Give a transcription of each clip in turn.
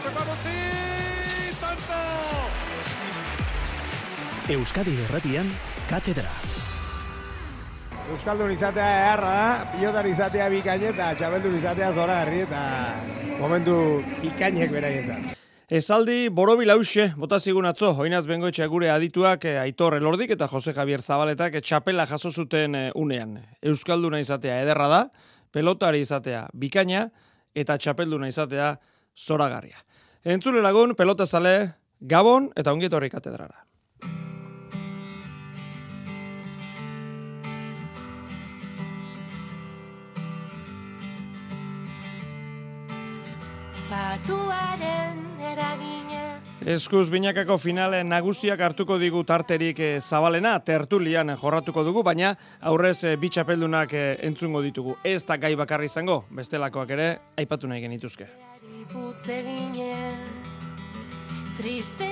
txokan utzi, Santo! Euskadi Erratian, Katedra. Euskaldun izatea eharra da, pilotar izatea bikain eta txabeldun izatea zora herri eta momentu bikainek beraientzat. Esaldi borobil hause, bota zigun atzo, oinaz bengoetxe gure adituak eh, Aitor Elordik eta Jose Javier Zabaletak eh, txapela jaso zuten eh, unean. Euskalduna izatea ederra da, pelotari izatea bikaina eta txapelduna izatea zoragarria. Entzule lagun, pelota zale, Gabon eta ongietorri katedrara. Batuaren eraginez Eskuz binakako finale nagusiak hartuko digu tarterik eh, zabalena, tertulian jorratuko dugu, baina aurrez eh, bi txapeldunak eh, entzungo ditugu. Ez da gai bakarri izango, bestelakoak ere aipatu nahi genituzke. Triste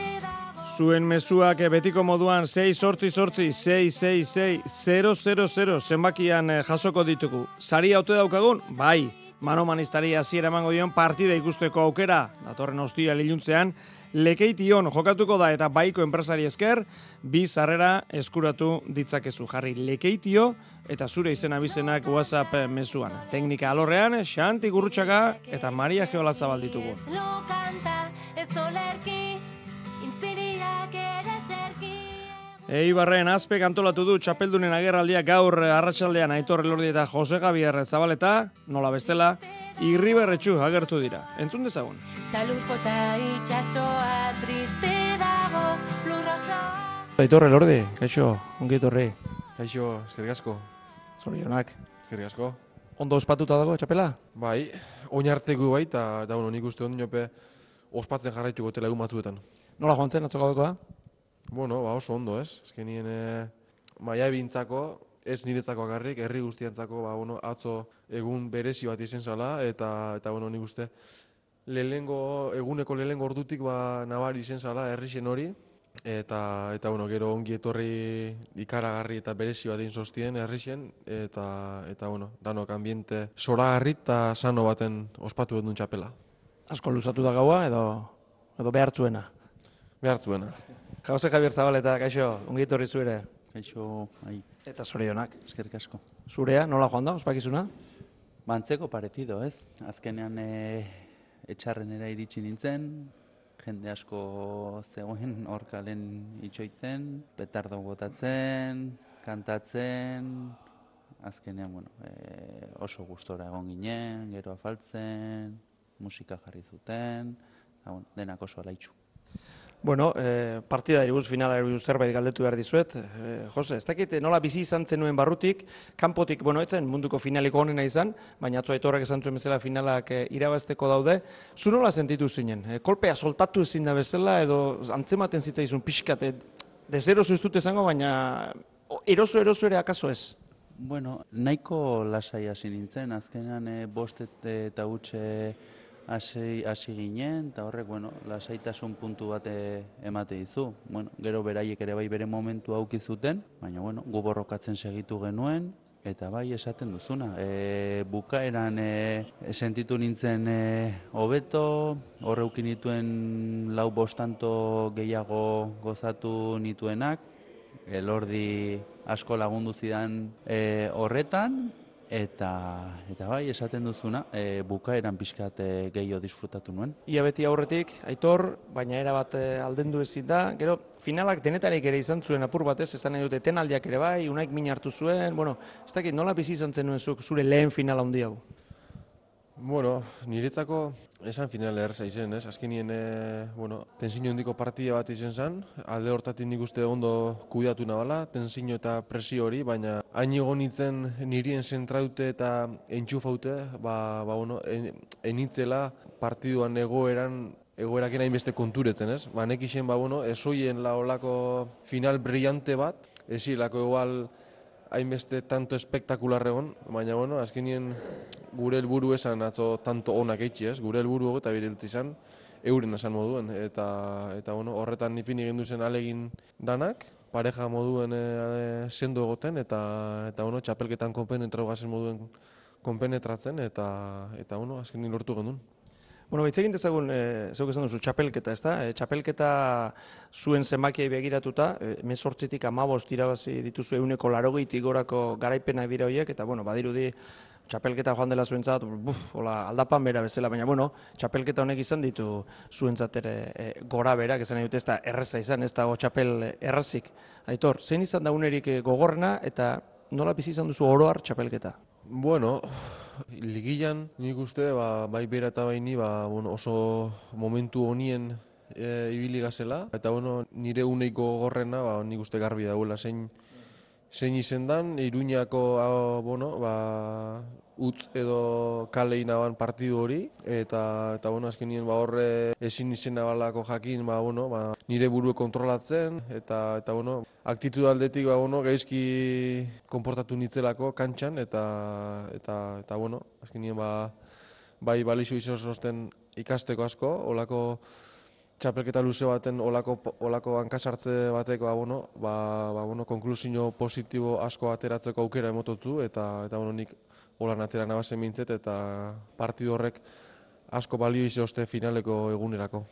Zuen mezuak eh, betiko moduan 6 sortzi sortzi 6 6 6 0 0 0 zenbakian eh, jasoko ditugu. Sari haute daukagun? Bai. Manomanistari hasiera emango dion partida ikusteko aukera, datorren ostia liluntzean, lekeition jokatuko da eta baiko enpresari esker, bi sarrera eskuratu ditzakezu jarri lekeitio eta zure izena bizenak WhatsApp mezuan. Teknika alorrean, Xanti Gurrutxaga eta Maria Geola Zabal ditugu. Lo kanta ez olerki Intziriak ere zerki Eibarren azpek antolatu du txapeldunen agerraldia gaur arratsaldean Aitor Elordi eta Jose Javier Zabaleta, nola bestela, irriberretxu agertu dira. Entzun dezagun. Ta lur jota itxasoa Triste dago lurrosoa Aitor Elordi, kaixo, ongi etorri. Kaixo, eskerrik asko. Zorionak. Eskerrik asko. Ondo ospatuta dago txapela? Bai, oin arteko bai, eta da, bueno, nik uste ondinope ospatzen jarraituko tela egun batzuetan. Nola joan zen atzokabekoa? Bueno, ba oso ondo, ez? Ezkenien e, maia ebintzako, ez niretzako agarrik, herri guztientzako, ba, bueno, atzo egun berezi bat izen zala, eta, eta bueno, nik uste lehengo, eguneko lehengo ordutik, ba, nabari izen zala, herri zen hori, eta, eta bueno, gero ongi etorri ikaragarri eta berezi bat egin zoztien herrixen, eta, eta bueno, danok ambiente soragarri eta sano baten ospatu dut txapela. Asko luzatu da gaua edo edo behartzuena. Behartzuena. Jose Javier Zabaleta, kaixo, ongi etorri zuere. Kaixo, ai, Eta zorionak. eskerrik asko. Zurea, nola joan da, ospakizuna? Bantzeko parecido, ez? Azkenean e, etxarrenera iritsi nintzen, jende asko zegoen hor kalen itxoiten, petardo botatzen, kantatzen, azkenean, bueno, e, oso gustora egon ginen, gero afaltzen, musika jarri zuten, eta, bueno, denak oso alaitxu. Bueno, eh, partida buruz finala buruz zerbait galdetu behar dizuet. Eh, Jose, ez dakit nola bizi izan zenuen barrutik, kanpotik, bueno, etzen munduko finaliko onena izan, baina atzo aitorrak esan zuen bezala finalak eh, irabazteko daude. Zu nola sentitu zinen? Eh, kolpea soltatu ezin da bezala edo antzematen zitzaizun pixkat, eh, dezeroso ez dut esango, baina eroso eroso ere akaso ez? Bueno, nahiko lasai hasi nintzen, azkenean e, bost et- eta utxe hasi hasi ginen, eta horrek, bueno, lasaitasun puntu bat e, emate dizu. Bueno, gero beraiek ere bai bere momentu auki zuten, baina, bueno, gu borrokatzen segitu genuen, eta bai esaten duzuna. E, bukaeran e, sentitu nintzen e, hobeto, horre uki nituen lau bostanto gehiago gozatu nituenak, elordi asko lagundu zidan e, horretan, eta, eta bai, esaten duzuna, e, bukaeran pixkat e, gehiago disfrutatu nuen. Ia beti aurretik, aitor, baina era bat eh, aldendu ezin da. Gero, finalak denetarik ere izan zuen apur batez, ez nahi dute tenaldiak ere bai, unaik min hartu zuen, bueno, ez dakit, nola bizi izan zuk, zure lehen finala handi hau? Bueno, niretzako esan final erreza izen, ez? Azkenien, e, bueno, tensio handiko partida bat izen zen, alde hortatik nik uste ondo kudeatu nabala, tensio eta presio hori, baina hain egon nintzen nirien zentraute eta entxufaute, ba, ba bueno, en, enitzela partiduan egoeran egoeraken hainbeste konturetzen, ez? Ba, nekixen, ba, bueno, esoien la olako final brillante bat, esilako igual hainbeste tanto espektakular egon, baina, bueno, azkenien gure helburu esan atzo tanto onak eitzi, ez? Gure helburu eta biriltzi izan euren esan moduen eta eta bueno, horretan ipini gendu zen alegin danak, pareja moduen e, sendo egoten eta eta bueno, txapelketan konpenetratu gazen moduen konpenetratzen eta eta bueno, azkenin lortu genuen. Bueno, hitz egin dezagun, e, zeuk esan duzu, txapelketa, ez da? E, txapelketa zuen zenbakiai begiratuta, e, mesortzitik amabost irabazi dituzu euneko larogeitik gorako garaipenak dira horiek, eta bueno, badirudi txapelketa joan dela zuentzat, buf, hola, aldapan bera bezala, baina bueno, txapelketa honek izan ditu zuentzat ere e, gora berak, esan dute ez da erreza izan, ez dago txapel errazik. Aitor, zein izan da unerik gogorrena eta nola bizi izan duzu oroar txapelketa? Bueno, ligilan nik uste ba, bai bera eta baini ba, bueno, oso momentu honien e, ibili gazela. Eta bueno, nire uneiko gorrena ba, nik uste garbi dagoela zein, zein izendan, Iruñako a, bueno, ba, utz edo kalei naban partidu hori eta eta bueno azkenien ba horre ezin izena balako jakin ba bueno ba nire burue kontrolatzen eta eta bueno aktitud aldetik ba bueno gaizki konportatu nitzelako kantxan eta eta eta bueno azkenien ba bai balixo izosten ikasteko asko olako txapelketa luze baten olako olako hankasartze bateko ba bueno ba ba bueno konklusio positibo asko ateratzeko aukera emototzu eta eta bueno nik holan atera nabazen mintzet eta partidu horrek asko balio izoste finaleko egunerako.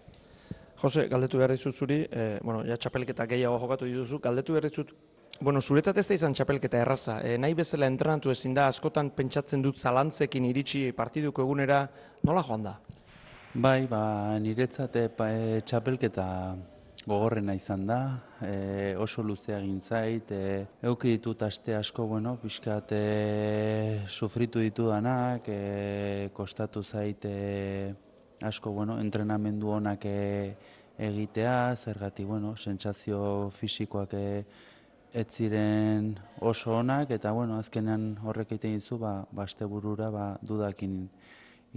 Jose, galdetu behar dizut zuri, e, bueno, ja txapelketa gehiago jokatu dituzu, galdetu behar dizut, bueno, zuretzat ez da izan txapelketa erraza, e, nahi bezala entrenatu ezin da, askotan pentsatzen dut zalantzekin iritsi partiduko egunera, nola joan da? Bai, ba, niretzat e, txapelketa gogorrena izan da, e, oso luzea egin zait, e, euki ditut aste asko, bueno, pixkat e, sufritu ditu danak, e, kostatu zait e, asko, bueno, entrenamendu honak e, egitea, zergati, bueno, sentsazio fisikoak e, ez ziren oso onak, eta, bueno, azkenean horrek egiten dizu, ba, baste burura, ba, dudakin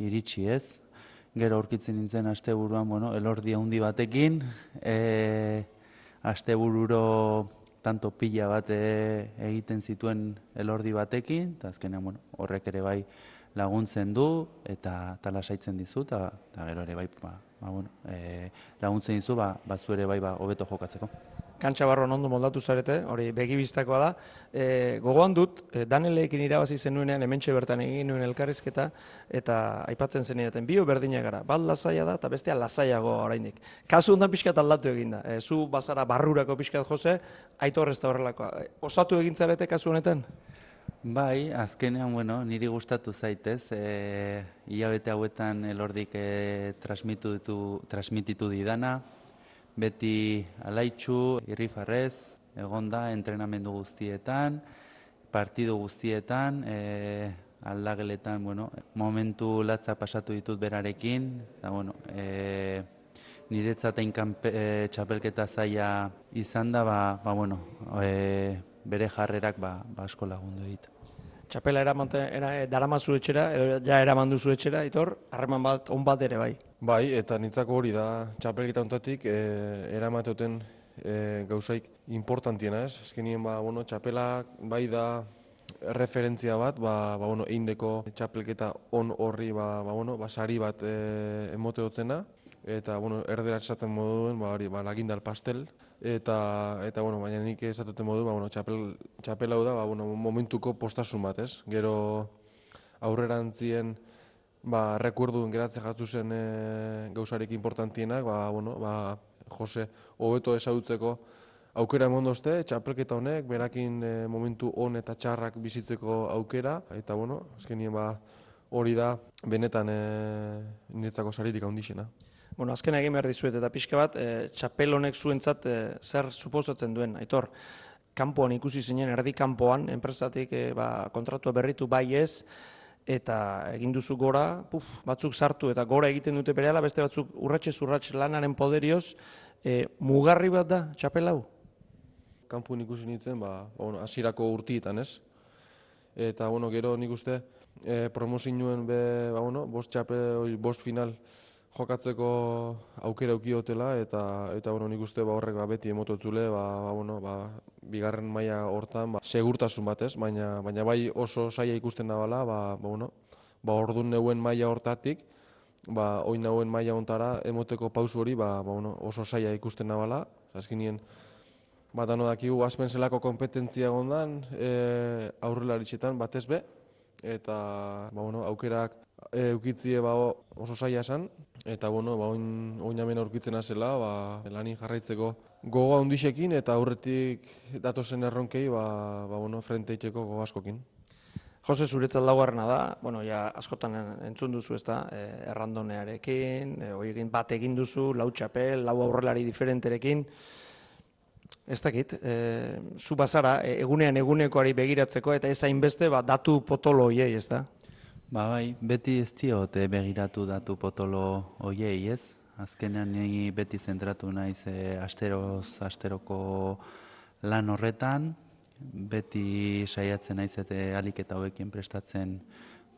iritsi ez, gero aurkitzen nintzen asteburuan, bueno, elordi handi batekin, e, astebururo tanto pila bat e, egiten zituen elordi batekin, eta azkenean, bueno, horrek ere bai laguntzen du, eta talasaitzen dizu, eta gero ere bai, ba, ba, bueno, e, laguntzen dizu, ba, ba ere bai, ba, hobeto jokatzeko kantxa barroan ondo moldatu zarete, hori begibistakoa da. E, gogoan dut, e, Daneleekin irabazi zenuenean hementxe bertan egin nuen elkarrizketa, eta aipatzen zen edaten, bio berdina gara, bat lasaia da, eta bestea lasaiago oraindik. Kasu hondan pixkat aldatu egin da. E, zu bazara barrurako pixkat jose, aito horrezta horrelakoa. E, osatu egin zarete kasu honetan? Bai, azkenean, bueno, niri gustatu zaitez, e, hilabete hauetan elordik e, transmititu, transmititu didana, beti alaitxu, irrifarrez, egon da entrenamendu guztietan, partidu guztietan, e, aldageletan, bueno, momentu latza pasatu ditut berarekin, eta, bueno, e, niretzatein e, txapelketa zaia izan da, ba, ba bueno, e, bere jarrerak ba, ba asko lagundu dit. Txapela eramante, era, daramazu etxera, edo ja eramandu zu etxera, itor, harreman bat, on bat ere bai. Bai, eta nintzako hori da, txapelketa ontatik, e, eramateoten e, gauzaik importantiena ez. Ezkenien, ba, bueno, txapela bai da referentzia bat, ba, ba, bueno, eindeko txapelketa on horri, ba, ba, bueno, ba, sari bat e, emote eta, bueno, erdera esaten moduen, ba, hori, ba, lagindal pastel, eta, eta, bueno, baina nik esatuten modu, ba, bueno, txapel, txapel hau da, ba, bueno, momentuko postasun bat, ez? Gero aurrerantzien, ba, rekorduen geratze jatu zen e, gauzarik importantienak, ba, bueno, ba, Jose, hobeto esadutzeko aukera emondozte, txapelketa honek, berakin e, momentu on eta txarrak bizitzeko aukera, eta, bueno, azkenien ba, hori da, benetan e, niretzako saririk handixena. Bueno, azken egin behar dizuet, eta pixka bat, e, txapel honek zuentzat e, zer suposatzen duen, aitor, kanpoan ikusi zinen, erdi kanpoan, enpresatik e, ba, kontratua berritu bai ez, eta egin duzu gora, puf, batzuk sartu eta gora egiten dute berehala, beste batzuk urratxe zurratxe lanaren poderioz, e, mugarri bat da, txapel hau? Kampu ikusi nintzen, ba, ba, bueno, asirako urtietan, ez? Eta, bueno, gero nik uste, e, promozioen be, ba, bueno, bost txapel, bost final, jokatzeko aukera ukiotela eta eta bueno, nik uste ba horrek ba beti emototzule, ba, ba bueno, ba, bigarren maila hortan ba, segurtasun batez, baina baina bai oso saia ikusten da bala, ba, ba bueno, ba ordun neuen maila hortatik, ba oin nauen maila hontara emoteko pausu hori, ba, ba bueno, oso saia ikusten da bala. Azkenien ba dano dakigu aspen zelako kompetentzia gondan, eh aurrelaritzetan batez be eta ba bueno, aukerak e, ukitzie ba, o- oso saia esan, eta bueno, ba, oin, oin hemen aurkitzen azela, ba, lanin jarraitzeko gogo handisekin eta aurretik datozen erronkei, ba, ba, bueno, frente itxeko gogo askokin. Jose zuretzat laugarrena da, bueno, ja askotan en- entzun duzu ez da, e, errandonearekin, e, hoiekin bat egin duzu, lau txapel, lau aurrelari diferenterekin, ez dakit, e, zu bazara, e, egunean egunekoari begiratzeko, eta ez hainbeste, ba, datu potolo hoiei, ez da? Ba bai, beti ez diot eh, begiratu datu potolo hoiei, ez? Azkenean ni beti zentratu naiz eh, asteroz asteroko lan horretan, beti saiatzen naiz eta alik eta hauekin prestatzen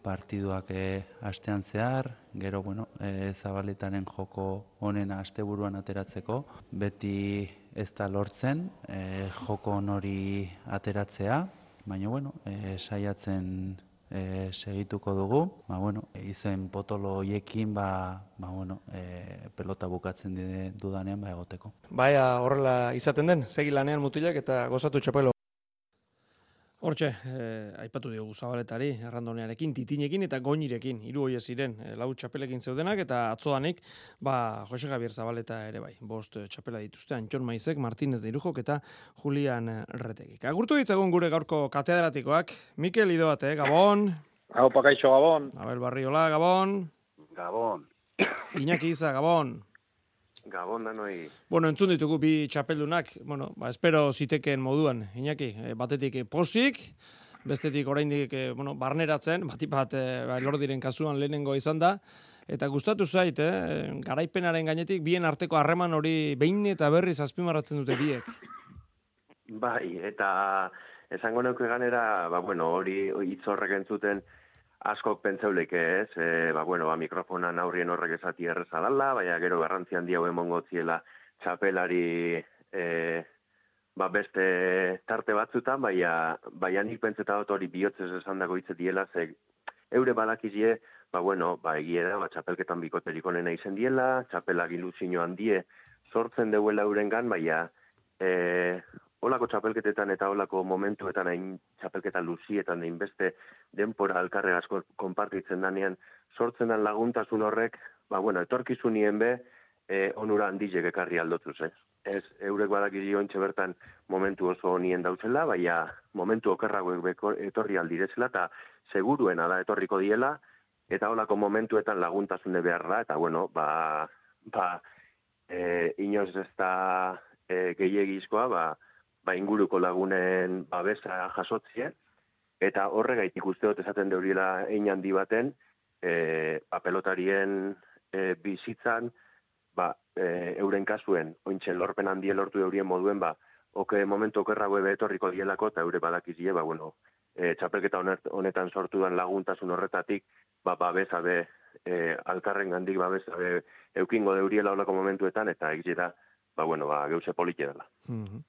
partiduak eh, astean zehar, gero bueno, eh, zabaletaren joko onena asteburuan ateratzeko, beti ez da lortzen eh, joko hori ateratzea, baina bueno, eh, saiatzen e, segituko dugu. Ba, bueno, izen potolo hoiekin ba, ba, bueno, e, pelota bukatzen di- dudanean ba, egoteko. Baia horrela izaten den, segi lanean mutilak eta gozatu txapelo. Hortxe, eh, aipatu diogu zabaletari, errandonearekin, titinekin eta goinirekin, hiru hoiez ziren, eh, lau txapelekin zeudenak, eta atzodanik, ba, Jose Javier Zabaleta ere bai, bost eh, txapela dituzte, Antxon Maizek, Martínez de Irujok eta Julian eh, Retegik. Agurtu ditzagun gure gaurko katedratikoak, Mikel Idoate, Gabon, Hau pakaixo Gabon. Abel Barriola, Gabon, Gabon. Iñaki Iza, Gabon. Gabon danoi. Bueno, entzun ditugu bi txapeldunak, bueno, ba, espero zitekeen moduan, Iñaki, eh, batetik eh, posik, bestetik oraindik eh, bueno, barneratzen, bat eh, ba, Lordiren kasuan lehenengo izan da, eta gustatu zait, eh, garaipenaren gainetik bien arteko harreman hori behin eta berriz azpimarratzen dute biek. Bai, eta esango neuke ganera, ba, bueno, hori hitz horrek entzuten askok pentseuleike ez, e, ba, bueno, ba, mikrofonan aurrien horrek esati erreza dala, baina gero garrantzi handi hau emongo ziela txapelari e, ba, beste tarte batzutan, baina, baina nik pentseta dut hori bihotzez esan dago diela, ze eure balakizie, ba, bueno, ba, egie da, ba, txapelketan bikoterik onena izen diela, txapelak iluzio handie sortzen deuela eurengan, baina e, olako txapelketetan eta olako momentuetan hain txapelketa luzietan hain beste denpora alkarre asko konpartitzen danean sortzen dan laguntasun horrek, ba bueno, etorkizunien be e, onura handilek ekarri aldotuz, eh? Ez, eurek badakiri ointxe bertan momentu oso honien dautzela, baina momentu okerragoek etorri aldirezela, eta seguruena da etorriko diela, eta holako momentuetan laguntasune behar da, eta bueno, ba, ba e, inoz ez da e, gehiagizkoa, ba, ba inguruko lagunen babesa jasotzie, eta horregaitik uste dut esaten deuriela ein handi baten, e, ba, pelotarien e, bizitzan, ba, e, euren kasuen, ointxe lorpen handie lortu eurien moduen, ba, oke momentu okerrago ebe etorriko dielako, eta eure badakizie, ba, bueno, e, txapelketa honet- honetan sortu den laguntasun horretatik, ba, babesa be, e, alkarren gandik babesa be, eukingo deuriela olako momentuetan, eta egitea, ba, bueno, ba, geuse polite dela. Mhm.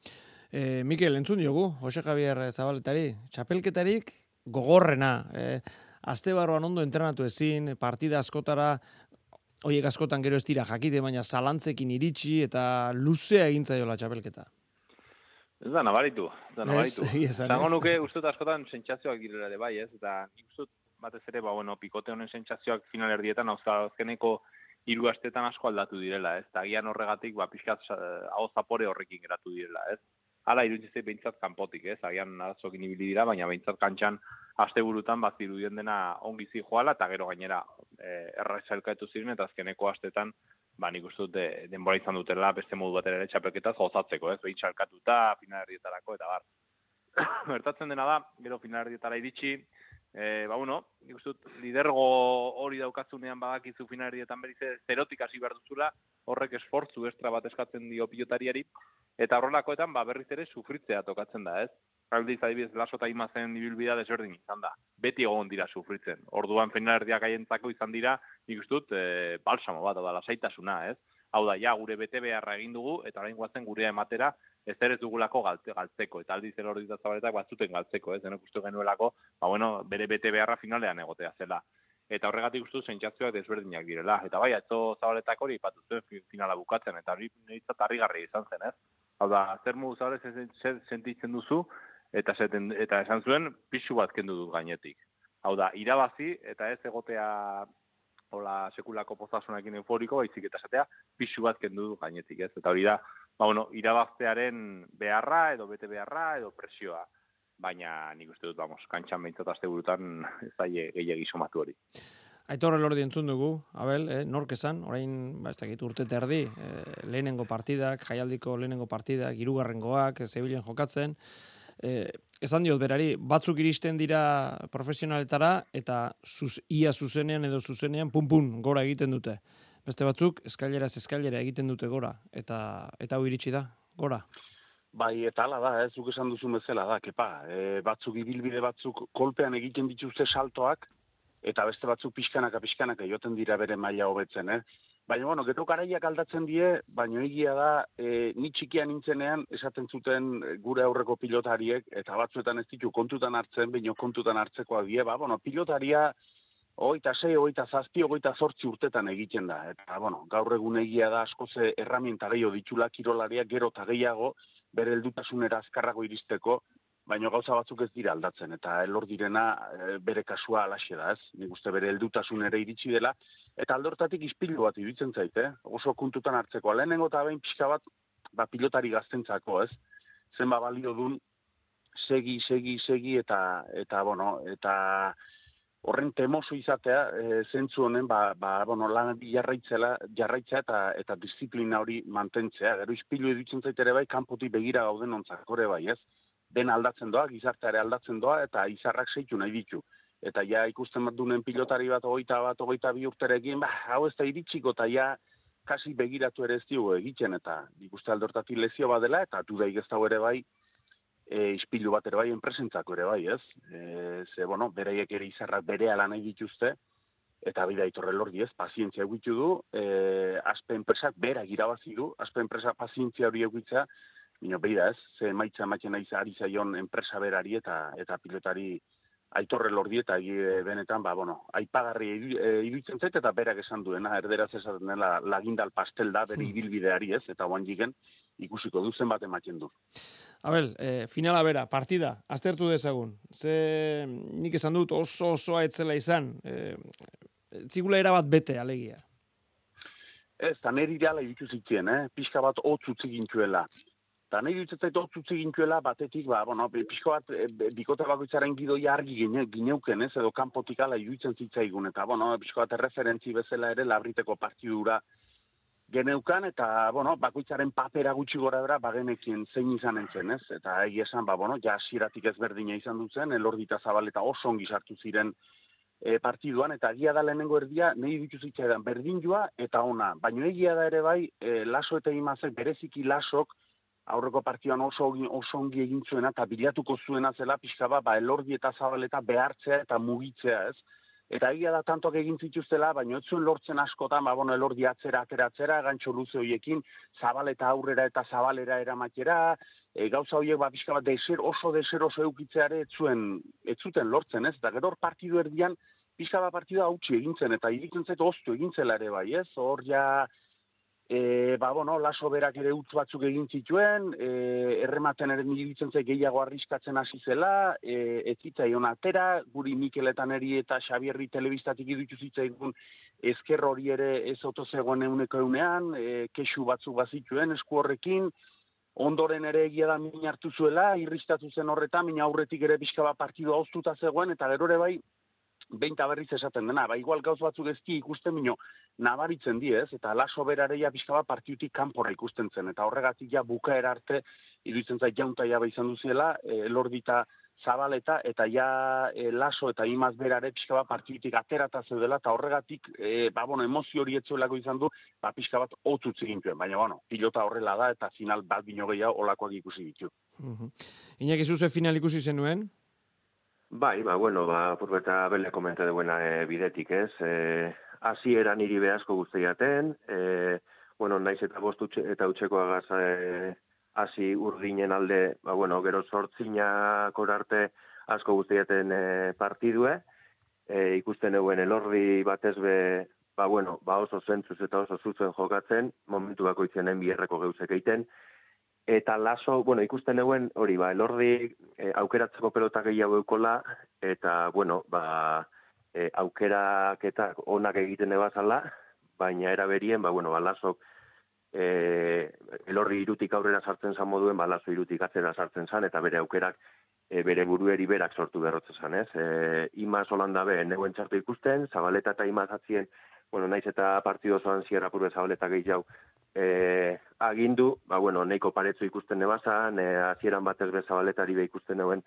E, Mikel, entzun diogu, Jose Javier Zabaletari, txapelketarik gogorrena, e, azte barroan ondo entrenatu ezin, partida askotara, hoiek askotan gero ez dira jakite, baina zalantzekin iritsi eta luzea egin zaiola txapelketa. Ez da nabaritu, ez da nabaritu. Zango nuke ustut askotan sentsazioak direla ere bai, ez? Eta nik ustut batez ere, ba, bueno, pikote honen sentsazioak final erdietan, hau azkeneko hiru astetan asko aldatu direla, ez? Eta agian horregatik, ba, pixkat eh, hau zapore horrekin geratu direla, ez? Hala iruditzen behintzat kanpotik, ez? Agian arazokin ibili dira, baina behintzat kantxan asteburutan bat zirudien dena ongi zi joala, eta gero gainera eh, erraz elkatu ziren, eta azkeneko astetan, ba, nik uste dut de, denbora izan dutela beste modu batera ere txapelketaz gozatzeko, ez? Behin txalkatuta, final erdietarako, eta bar. Bertatzen dena da, gero final erdietara iritsi, e, ba, bueno, nik uste dut lidergo hori daukatzunean badakizu final erdietan berize zerotik hasi behar duzula, horrek esfortzu estra bat eskatzen dio pilotariari, eta horrelakoetan ba, berriz ere sufritzea tokatzen da, ez? Aldiz, adibidez, laso eta imazen ibilbidea desberdin izan da. Beti egon dira sufritzen. Orduan final erdiak haientzako izan dira, nik uste dut, e, balsamo bat, da, lasaitasuna, ez? Hau da, ja, gure bete beharra egin dugu, eta orain guazen gurea ematera, ez ez dugulako galte, galtzeko, eta aldiz erordi da zabaletak batzuten galtzeko, ez, denok uste genuelako, ba, bueno, bere bete beharra finalean egotea zela. Eta horregatik uste dut sentsazioak desberdinak direla. Eta bai, atzo zabaletak hori ipatu zuen fi- finala bukatzen, eta hori niretzat harrigarria izan zen, ez? Hau da, zer modu sentitzen duzu, eta, zeten, eta esan zuen, pixu bat kendu dut gainetik. Hau da, irabazi eta ez egotea hola sekulako pozasunakin euforiko, baizik eta esatea pixu bat kendu du gainetik, ez? Eta hori da, ba, bueno, irabaztearen beharra edo bete beharra edo presioa. Baina nik uste dut, vamos, kantxan behintzat azte burutan ez da gehiagi somatu hori. Aitor elordi entzun dugu, Abel, eh, nork esan, orain, ba, ez dakit, urte terdi, eh, lehenengo partidak, jaialdiko lehenengo partidak, irugarrengoak, zebilen jokatzen, eh, esan diot berari, batzuk iristen dira profesionaletara eta sus, ia zuzenean edo zuzenean pum gora egiten dute. Beste batzuk eskailera eskailera egiten dute gora eta eta hau iritsi da gora. Bai, eta ala da, ez zuk esan duzu bezala da, kepa, e, batzuk ibilbide batzuk kolpean egiten dituzte saltoak, eta beste batzuk pixkanaka pixkanaka joten dira bere maila hobetzen, eh? Baina, bueno, gero garaiak aldatzen die, baina egia da, e, ni txikian nintzenean, esaten zuten gure aurreko pilotariek, eta batzuetan ez ditu kontutan hartzen, baina kontutan hartzekoa die, ba, bueno, pilotaria, oita sei, oita zazpi, oita zortzi urtetan egiten da. Eta, bueno, gaur egun egia da asko ze erramienta gehiago ditula kirolaria gero eta gehiago, bere heldutasunera azkarrago iristeko, baina gauza batzuk ez dira aldatzen, eta elor direna e, bere kasua alaxe da, ez? Nik uste bere heldutasun ere iritsi dela, eta aldortatik izpilu bat iruditzen zaite, eh? oso kontutan hartzeko, lehenengo eta behin pixka bat, ba, pilotari gaztentzako, ez? Zenba balio dun, segi, segi, segi, eta, eta, bueno, eta horren temoso izatea, e, zentzu honen, ba, ba, bueno, lan jarraitzela, jarraitza eta, eta disiplina hori mantentzea. Gero izpilu iruditzen ere bai, kanpotik begira gauden ontzak, bai, ez? Den aldatzen doa, gizarteare aldatzen doa, eta izarrak zeitu nahi ditu. Eta ja ikusten bat dunen pilotari bat, ogeita bat, ogeita bi urterekin, ba, hau ez da iritsiko, eta ja, kasi begiratu ere ez dugu egiten, eta ikuste aldortatik lezio bat dela, eta du ez ere bai, e, ispilu bat ere bai, enpresentzako ere bai, ez? E, ze, bueno, bereiek ere izarrak bere nahi dituzte, eta bida itorre lordi ez, pazientzia egitu du, e, aspe enpresak bera girabazi du, aspe enpresak pazientzia hori egitzea, Bino, beida ez, ze maitza ematen nahi ari zaion enpresa berari eta eta pilotari aitorre lordi eta benetan, ba, bueno, aipagarri e, iruditzen zait eta berak esan duena, erderaz esaten dela lagindal pastel da bere hmm. ibilbideari ez, eta oan jigen ikusiko duzen bat ematen du. Abel, e, finala bera, partida, aztertu dezagun. Ze nik esan dut oso osoa etzela izan, e, zigula erabat bete alegia. Ez, eta neri ideala iruditzen eh? pixka bat hotz utzi gintuela. Eta nahi dut zaitu otzutzi gintuela, batetik, ba, bueno, pixko bat, e, bikote bakoitzaren gidoi argi gine, gineuken, ez, edo kanpotik ala iruditzen zitzaigun, eta, bueno, pixko bat, referentzi bezala ere, labriteko partidura geneukan, eta, bueno, bakoitzaren papera gutxi gora bera, bagenekin zein izan entzen, ez, eta egi esan, ba, bueno, ja, siratik ezberdina izan dutzen, elordita zabaleta oso ongi sartu ziren e, partiduan, eta egia da lehenengo erdia, nahi ditu zitzaidan, berdin joa, eta ona, baina egia da ere bai, e, laso eta imazek, bereziki lasok, aurreko partioan oso, oso ongi egin zuena eta bilatuko zuena zela pixka ba, ba elordi eta zabaleta behartzea eta mugitzea ez. Eta egia da tantoak egin zituztela, baina ez zuen lortzen askotan, ba, bueno, elordi atzera, ateratzera, gantxo luze horiekin, zabaleta aurrera eta zabalera eramatera, e, gauza horiek ba, pixka bat deser, oso deser oso eukitzeare ez zuen, ez zuten lortzen ez, eta gero partidu erdian, pixka bat partidua hautsi egintzen, eta iritzen zaitu oztu egintzela ere bai, ez, hor ja, E, ba, bueno, laso berak ere utz batzuk egin zituen, e, errematen ere nire zait gehiago arriskatzen hasi zela, e, ez zitzaion atera, guri Mikeletan eri eta Xabierri telebistatik idutu zitzaigun ezker hori ere ez oto zegoen euneko eunean, e, kesu batzuk bazituen esku horrekin, ondoren ere egia da min hartu zuela, irristatu zen horretan, min aurretik ere pixka bat partidu hauztuta zegoen, eta gero ere bai, behin berriz esaten dena, ba, igual gauz batzuk ezki ikusten mino, nabaritzen diez, eta laso berareia pixka bat partiutik kanpora ikusten zen, eta horregatik ja bukaera arte, iruditzen zait jaunta jaba izan duziela, e, lordita zabaleta, eta ja e, laso eta imaz berare pixka bat partiutik aterata zeudela, eta horregatik, e, ba, bueno, emozio hori etzuelako izan du, ba, pixka bat otutzi gintuen, baina, bueno, pilota horrela da, eta final bat bino gehiago olakoak ikusi ditu. Uh -huh. Inak final ikusi zenuen? Bai, ba, bueno, ba, purbeta bele komente duena e, bidetik, ez? E, Asi eran niri behazko guztiaten, e, bueno, naiz eta bost utxe, eta utxeko agaz e, hasi urdinen alde, ba, bueno, gero sortzinak orarte asko guztiaten e, partidue, e, ikusten eguen elordi batez be, ba, bueno, ba oso zentzuz eta oso zuzen jokatzen, momentu bako itzenen bierreko geuzek egiten, Eta laso, bueno, ikusten eguen, hori, ba, elordi e, aukeratzeko pelota gehiago eukola, eta, bueno, ba, e, aukerak eta onak egiten ebazala, baina era berien, ba, bueno, ba, laso, e, elorri irutik aurrera sartzen zan moduen, ba, laso irutik atzera sartzen zan, eta bere aukerak e, bere burueri berak sortu berrotzen zan, ez? E, imaz holanda be, negoen txartu ikusten, zabaleta eta imaz atzien, bueno, naiz eta partido zoan zierra purbe zabaleta gehiago, e, agindu, ba, bueno, neiko paretzu ikusten nebazan, e, azieran batez be zabaletari be ikusten neuen,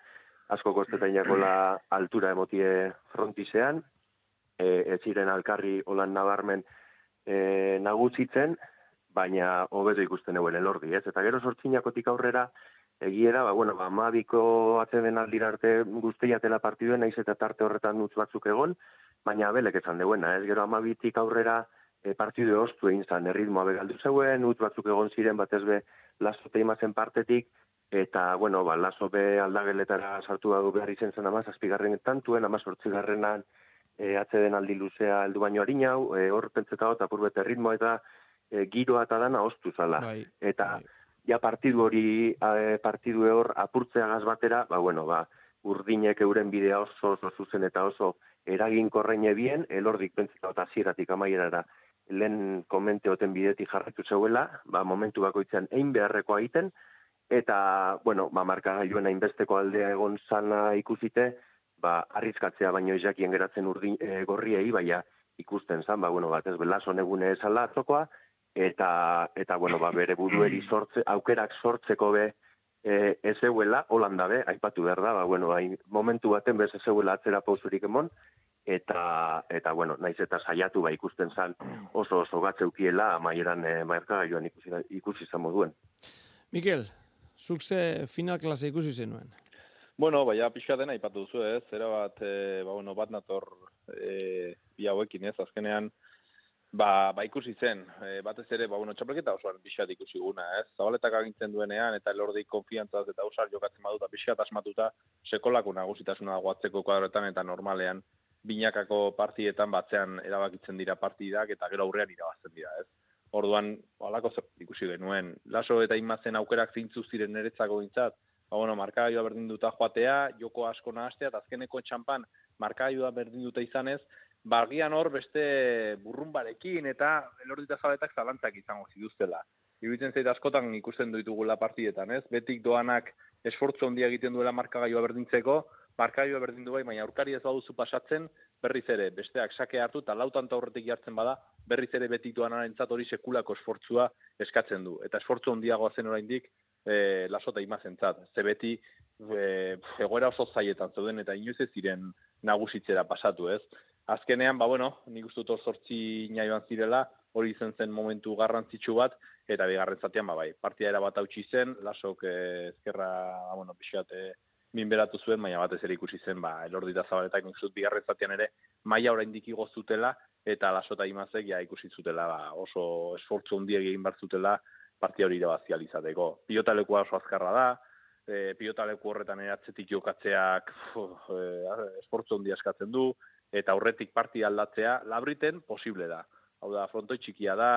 asko kostetan la altura emotie frontisean, e, ez ziren alkarri holan nabarmen e, nagusitzen, baina hobeto ikusten neuen elordi, ez? Eta gero sortzinakotik aurrera, egiera, ba, bueno, ba, mabiko atzeden aldira arte guztiatela partiduen, naiz eta tarte horretan nutz batzuk egon, baina belek esan deuena, ez? Gero amabitik aurrera e, partidu ostu egin zan, erritmoa begaldu zeuen, nutz batzuk egon ziren, batez be, laso teimazen partetik, eta, bueno, ba, laso be aldageletara sartu dago behar izen zen amaz, azpigarren tantuen, amaz hortzigarrenan e, atzeden aldi luzea heldu baino harinau, e, hor pentseta eta purbete ritmo eta e, giroa eta dana ostu zala. Bai, eta bai. ja partidu hori, e, partidu hor apurtzea batera, ba, bueno, ba, urdinek euren bidea oso, oso zuzen eta oso eragin korreine bien, elordik pentseta eta zieratik amaierara lehen komente oten bidetik jarretu zeuela, ba, momentu bakoitzen egin beharrekoa egiten, eta, bueno, ba, markagailuen hainbesteko aldea egon zana ikusite, ba, arrizkatzea baino ijakien geratzen urdin, e, gorriei, baina ikusten zan, ba, bueno, bat ez belaso negune esala atzokoa, eta, eta bueno, ba, bere burueri sortze, aukerak sortzeko be, e, ez euela, holanda be, aipatu behar da, ba, bueno, hain, momentu baten bez ez euela atzera pauzurik emon, eta, eta bueno, naiz eta saiatu ba ikusten zan oso oso gatzeukiela amaieran e, markagailuan ikusi, ikusi izan moduen. Mikel, zuk ze final klase ikusi zenuen? Bueno, baina pixka dena ipatu duzu ez, zera bat, e, ba, bueno, bat nator e, bi hauekin ez, azkenean, ba, ba ikusi zen, e, batez ere, ba, bueno, txapelketa osoan pixat ikusi guna ez, zabaletak agintzen duenean, eta elordi konfiantzaz eta usar jokatzen baduta pixat asmatuta, sekolako nagusitasuna guatzeko kuadretan eta normalean, binakako partietan batzean erabakitzen dira partidak eta gero aurrean irabazten dira, ez? Orduan, halako ikusi genuen, laso eta imazen aukerak zintzu ziren niretzako gintzat, ba, bueno, markaioa berdin duta joatea, joko asko nahaztea, eta azkeneko txampan markaioa berdin duta izanez, bargian hor beste burrumbarekin eta elordita zabetak zalantzak izango ziduztela. Iruditzen zait askotan ikusten ditugula partietan, ez? Betik doanak esfortzu handia egiten duela markagailua berdintzeko, markaioa berdin du bai, baina aurkari ez baduzu pasatzen, berriz ere, besteak sake hartu eta lautan aurretik jartzen bada, berriz ere betik doan hori sekulako esfortzua eskatzen du. Eta esfortzu handiagoa zen oraindik e, lasota imazentzat. Ze beti e, egoera oso zaietan zeuden eta inoiz ez ziren nagusitzera pasatu, ez? Azkenean, ba bueno, nik uste dut sortzi naioan zirela, hori izen zen momentu garrantzitsu bat, eta bigarren zatean, ba bai, partia era bat hautsi zen, lasok eh, ezkerra, ba, bueno, pixat, eh, minberatu zuen, baina batez ere ikusi zen, ba, elordi da zabaletak nik zut bigarren ere, maila oraindik igo zutela, eta lasota imazek, ja, ikusi zutela, ba, oso esfortzu handiak egin zutela, partia hori irabazi alizateko. Pilotalekua oso azkarra da, e, pilotaleku horretan eratzetik jokatzeak e, esfortzu handia eskatzen du, eta aurretik partia aldatzea, labriten posible da. Hau da, frontoi txikia da,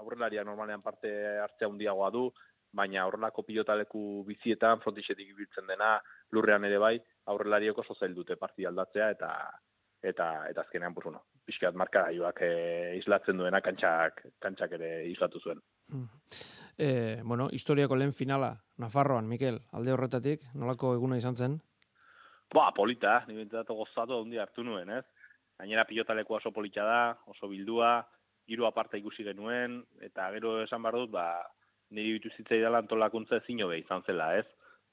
aurrelaria normalean parte hartzea handiagoa du, baina horrelako pilotaleku bizietan frontixetik ibiltzen dena lurrean ere bai aurrelariok oso zail dute parti aldatzea eta eta eta azkenean pues bueno pixkat markagailuak e, islatzen duena kantxak kantxak ere islatu zuen. E, bueno, historiako lehen finala Nafarroan Mikel alde horretatik nolako eguna izan zen? Ba, polita, ni bentzatu gozatu handi hartu nuen, ez? Gainera pilotaleku oso polita da, oso bildua, hiru aparta ikusi genuen eta gero esan bar dut, ba, niri bitu zitzai dela antolakuntza ezin hobe izan zela, ez?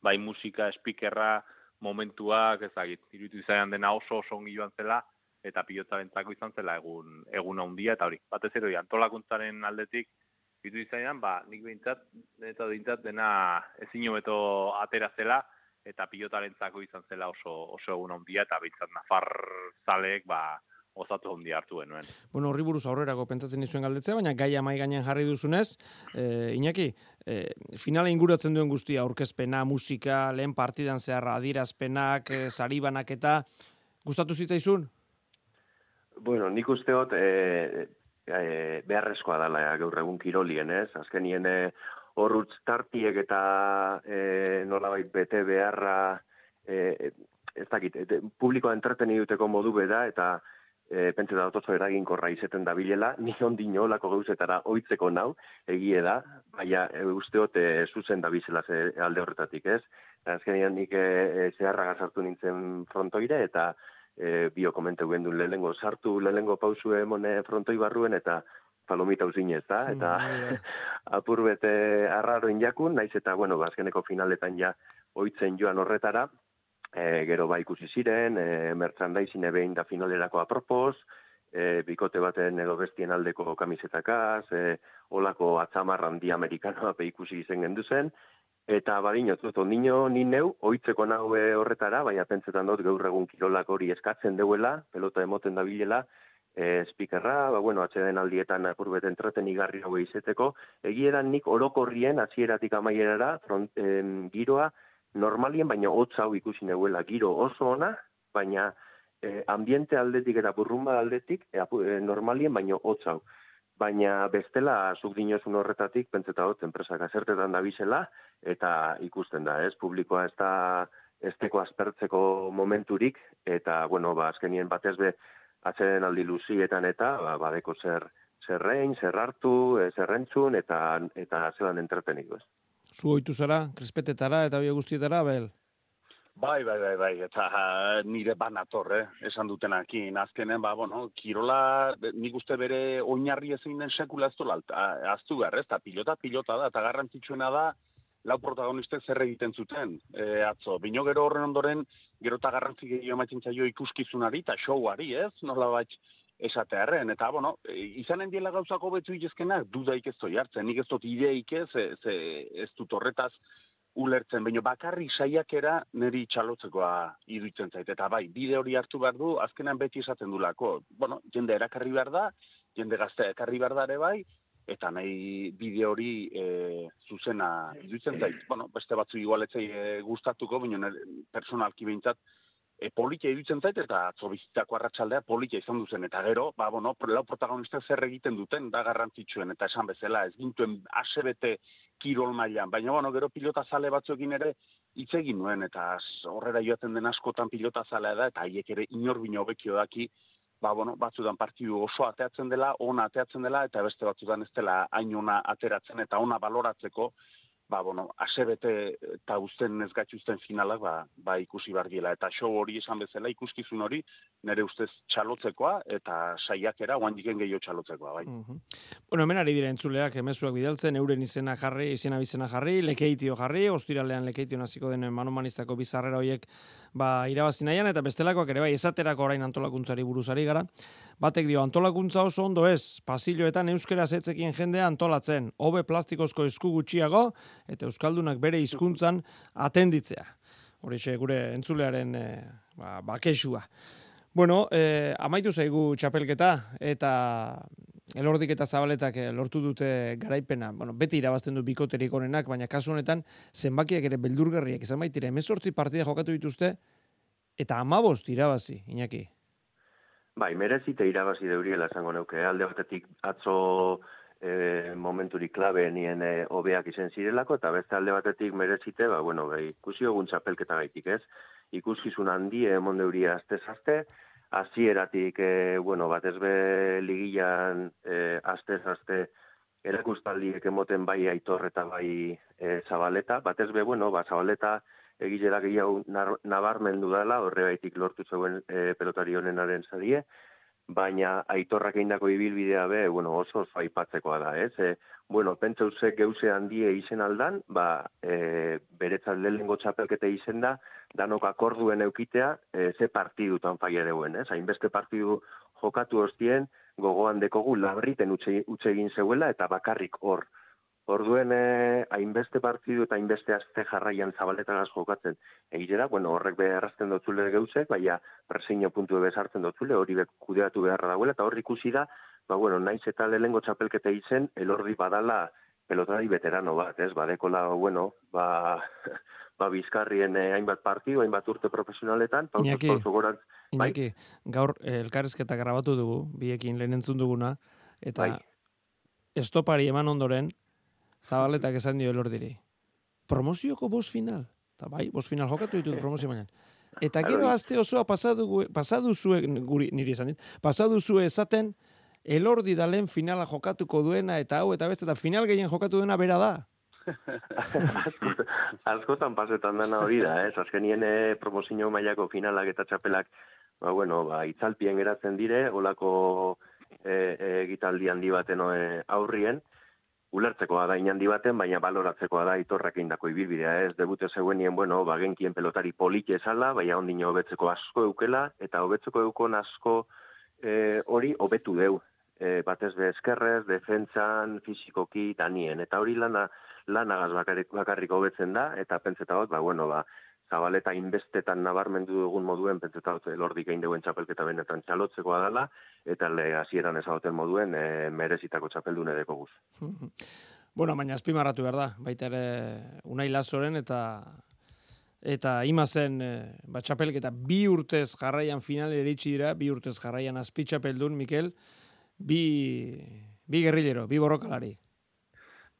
Bai musika, espikerra, momentuak, ezagit, irutu izan dena oso oso ongi joan zela, eta pilotza bentzako izan zela egun, egun handia eta hori, batez ere, antolakuntzaren aldetik, bitu izan ba, nik behintzat, eta behintzat dena ezin hobeto atera zela, eta pilotarentzako izan zela oso, oso egun handia, eta behintzat nafar zalek, ba, gozatu hundi hartu genuen. Bueno, horri buruz aurrerako pentsatzen dizuen galdetzea, baina gaia mai gainean jarri duzunez, e, Iñaki, e, finala inguratzen duen guztia, aurkezpena, musika, lehen partidan zehar adirazpenak, e, saribanak eta gustatu zitzaizun? Bueno, nik usteot e, e, beharrezkoa dela gaur egun kirolien, ez? Azkenien e, horrutz tartiek eta e, nolabait bete beharra e, ez dakit, e, publikoa entreteni duteko modu beda eta e, pentsa da otozo eraginkorra izeten da bilela, ni ondin olako gauzetara oitzeko nau, egie da, baina e, usteot e, zuzen da bizela ze, alde horretatik, ez? Azkenean nik e, e, zeharra gazartu nintzen frontoire eta e, bio komente guen duen lehenengo sartu lehenengo pausu emone frontoi barruen eta palomita uzin ez da, eta apur bete arraroin jakun, naiz eta, bueno, bazkeneko finaletan ja oitzen joan horretara, e, gero ba ikusi ziren, e, merchandising behin da finalerako apropos, e, bikote baten edo bestien aldeko kamisetakaz, e, olako atzamarran di amerikanoa pe ikusi izen gendu zen, eta badino, dut, ondino ni neu, oitzeko nau e, horretara, baina pentsetan dut gaur egun kirolak hori eskatzen deuela, pelota emoten da bilela, e, speakerra, ba, bueno, atxeden aldietan apurbet entreten igarri hau izeteko, egieran nik orokorrien, hasieratik amaierara, front, em, giroa, normalien, baina hotz hau ikusi neuela giro oso ona, baina e, ambiente aldetik eta burrumba aldetik e, normalien, baina hotz hau. Baina bestela, zuk dinozun horretatik, pentseta hot, enpresak azertetan da bizela, eta ikusten da, ez, publikoa ez da esteko aspertzeko momenturik, eta, bueno, ba, azkenien batez be, atzeren aldi luzietan eta, ba, badeko zer, zerrein, zer hartu, e, zerrentzun, eta, eta zelan entretenik, ez. Zu oitu zara, krispetetara eta bia guztietara, bel? Bai, bai, bai, bai, eta nire banator, eh? esan dutenakin, azkenen, ba, bueno, kirola, nik uste bere oinarri ezin den sekula ez dola, aztu gar, ez, eta pilota, pilota da, eta garrantzitsuena da, lau protagonistek zer egiten zuten, e, atzo, bino gero horren ondoren, gero eta garrantzik egio maitzen zaio ikuskizunari, eta showari, ez, nola bat, esatearen, eta, bueno, izanen diela gauzako betzu izkezkenak, dudaik ez doi hartzen, nik ez dut ideik ez, ze, ez dut horretaz ulertzen, baina bakarri saiakera niri txalotzekoa iruditzen zait, eta bai, bide hori hartu behar du, azkenan beti esaten du lako, bueno, jende erakarri behar da, jende gaztea ekarri behar da ere bai, eta nahi bide hori e, zuzena iruditzen zait, bueno, beste batzu igualetzei e, gustatuko, baina personalki behintzat, e, politia iruditzen zait, eta atzo bizitako arratsaldea politia izan duzen, eta gero, ba, bueno, lau protagonista zer egiten duten, da garrantzitsuen, eta esan bezala, ez gintuen asebete kirol mailan, baina, bueno, gero pilota zale batzuekin ere, hitz egin nuen, eta horrera joaten den askotan pilota zalea da, eta haiek ere inorbino hobekio daki, ba, bueno, batzudan partidu oso ateatzen dela, ona ateatzen dela, eta beste batzudan ez dela hain ona ateratzen, eta ona baloratzeko, ba, bueno, asebete eta usten ez gatxuzten finalak, ba, ba ikusi bargiela. Eta show hori esan bezala, ikuskizun hori, nire ustez txalotzekoa, eta saiakera, oan diken gehiago txalotzekoa, bai. Uh Bueno, hemen ari dira entzuleak, emezuak bidaltzen, euren izena jarri, izena bizena jarri, lekeitio jarri, ostiralean lekeitio naziko den manomanistako bizarrera horiek, ba, irabazi nahian, eta bestelakoak ere, bai, esaterako orain antolakuntzari buruzari gara. Batek dio, antolakuntza oso ondo ez, pasilloetan euskera zetzekin jendea antolatzen, hobe plastikozko esku gutxiago, eta euskaldunak bere hizkuntzan atenditzea. Horixe gure entzulearen e, ba, bakesua. Bueno, e, amaitu zaigu txapelketa eta elordik eta zabaletak eh, lortu dute garaipena. Bueno, beti irabazten du bikoterik onenak, baina kasu honetan zenbakiak ere beldurgarriak izan baitire. Hemezortzi partida jokatu dituzte eta amabost irabazi, Iñaki. Bai, merezite irabazi deuriela esango neuke. Alde batetik atzo e, momenturik klabe nien e, obeak izen zirelako, eta beste alde batetik merezite, ba, bueno, bai, ikusi ogun txapelketa gaitik, ez? Ikuskizun handi, emon deuria azte-zazte, azieratik, e, bueno, batez be ligian e, azte-zazte, erakustaldiek emoten bai aitor eta bai e, zabaleta, batez be, bueno, ba, zabaleta egilera gehiago nabarmendu dela, horre baitik lortu zeuen e, pelotari honenaren zadie, baina aitorrak eindako ibilbidea be, bueno, oso oso aipatzekoa da, ez? E, bueno, pentsa uze geuse handie izen aldan, ba, e, beretzat lehengo txapelkete izen da, danok akorduen eukitea, e, ze partidutan faia deuen, ez? Hainbeste partidu jokatu hostien, gogoan dekogu labriten utxe, egin zeuela, eta bakarrik hor, Orduen eh, hainbeste partidu eta hainbeste azte jarraian zabaletagaz jokatzen. Egitera, bueno, horrek beharrazten dotzule geuzek, baina preseino puntu bezartzen dotzule, hori be kudeatu beharra dagoela, eta hor ikusi da, ba, bueno, naiz eta lehengo txapelkete izen, elordi badala pelotari veterano bat, ez, badekola, bueno, ba, ba bizkarrien eh, hainbat partidu, hainbat urte profesionaletan, Iñaki, bai? gaur eh, elkarrezketa grabatu dugu, biekin lehen entzun duguna, eta bai. estopari eman ondoren, Zabaletak esan dio elordiri. Promozioko bost final. Eta bai, bost final jokatu ditut promozio baina. Eta gero aste osoa pasadu, pasadu zue, guri, niri esan dit, pasadu zue esaten, elordi da lehen finala jokatuko duena, eta hau, eta beste, eta final gehien jokatu duena bera da. Askotan pasetan dana hori da, ez? Azkenien eh, promozio mailako finalak eta txapelak, ba, bueno, ba, itzalpien geratzen dire, olako eh, eh, egitaldi handi baten aurrien, ulertzekoa da inandi baten, baina baloratzekoa da itorrak indako ibilbidea, ez? Debute zeuenien, bueno, ba, genkien pelotari politxe esala, baina ondino hobetzeko asko eukela, eta hobetzeko eukon asko eh, hori hobetu deu. E, batez be eskerrez, defentsan, fizikoki, danien. Eta hori lana, lanagaz bakarrik, bakarrik hobetzen da, eta pentsetat, ba, bueno, ba, zabaleta inbestetan nabarmendu dugun moduen, pentsetat, lordik egin deuen txapelketa benetan txalotzekoa dela, eta le hasieran ezagoten moduen, e, merezitako txapeldun edeko guz. Bueno, baina azpimarratu behar da, baita ere Unai Lazoren eta eta imazen e, ba, txapelketa bi urtez jarraian final eritsi dira, bi urtez jarraian azpi txapeldun, Mikel, bi, bi gerrilero, bi borrokalari.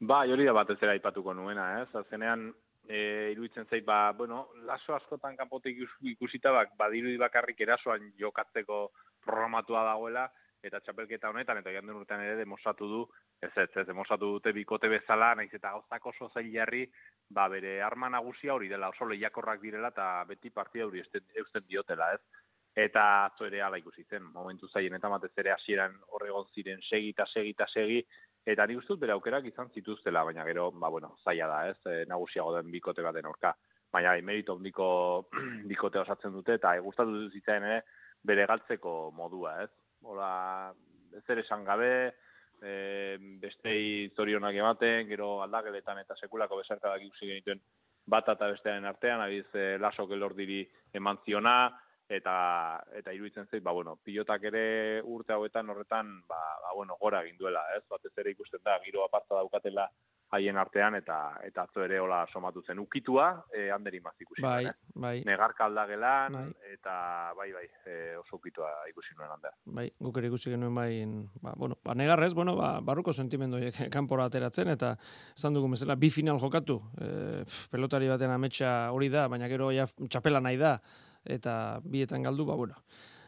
Ba, hori da batez ere aipatuko nuena, ez? Azkenean, e, iruditzen zait, ba, bueno, laso askotan kanpotik ikus- ikusita, bak, badirudi bakarrik erasoan jokatzeko programatua dagoela, eta txapelketa honetan, eta joan den urtean ere demostratu du, ez ez, ez, demostratu dute bikote bezala, naiz eta gauzak oso zail jarri, ba, bere arma nagusia hori dela, oso lehiakorrak direla, eta beti partida hori eusten diotela, ez? Eta atzo ere ala ikusi zen, momentu zaien eta batez ere hasieran horregon ziren segi eta segi eta segi, eta nik uste dut bere aukerak izan zituztela, baina gero, ba, bueno, zaila da, ez, e, nagusiago den bikote baten aurka. Baina, emerito handiko bikote osatzen dute, eta gustatu zitzaidan ere, bere galtzeko modua, ez? Hola, ez ere esan gabe, e, bestei zorionak ematen, gero aldageletan eta sekulako besarkadak ikusi genituen bata eta bestearen artean, abiz e, lasok elordiri eman ziona, eta eta iruditzen zait, ba bueno, pilotak ere urte hauetan horretan, ba, ba bueno, gora egin duela, ez? Batez ere ikusten da giro aparta daukatela haien artean eta eta atzo ere hola somatu zen ukitua, eh Ander Imaz ikusi Bai, eh? bai, Negarka aldagelan Bai. eta bai bai, e, oso ukitua ikusi nuen Ander. bai, guk ere ikusi genuen bai, ba, bueno, ba, negarrez, bueno, ba, barruko sentimendu horiek kanpora ateratzen, eta esan dugu bezala, bi final jokatu, e, pelotari baten ametsa hori da, baina gero ja txapela nahi da, eta bietan galdu, ba, bueno,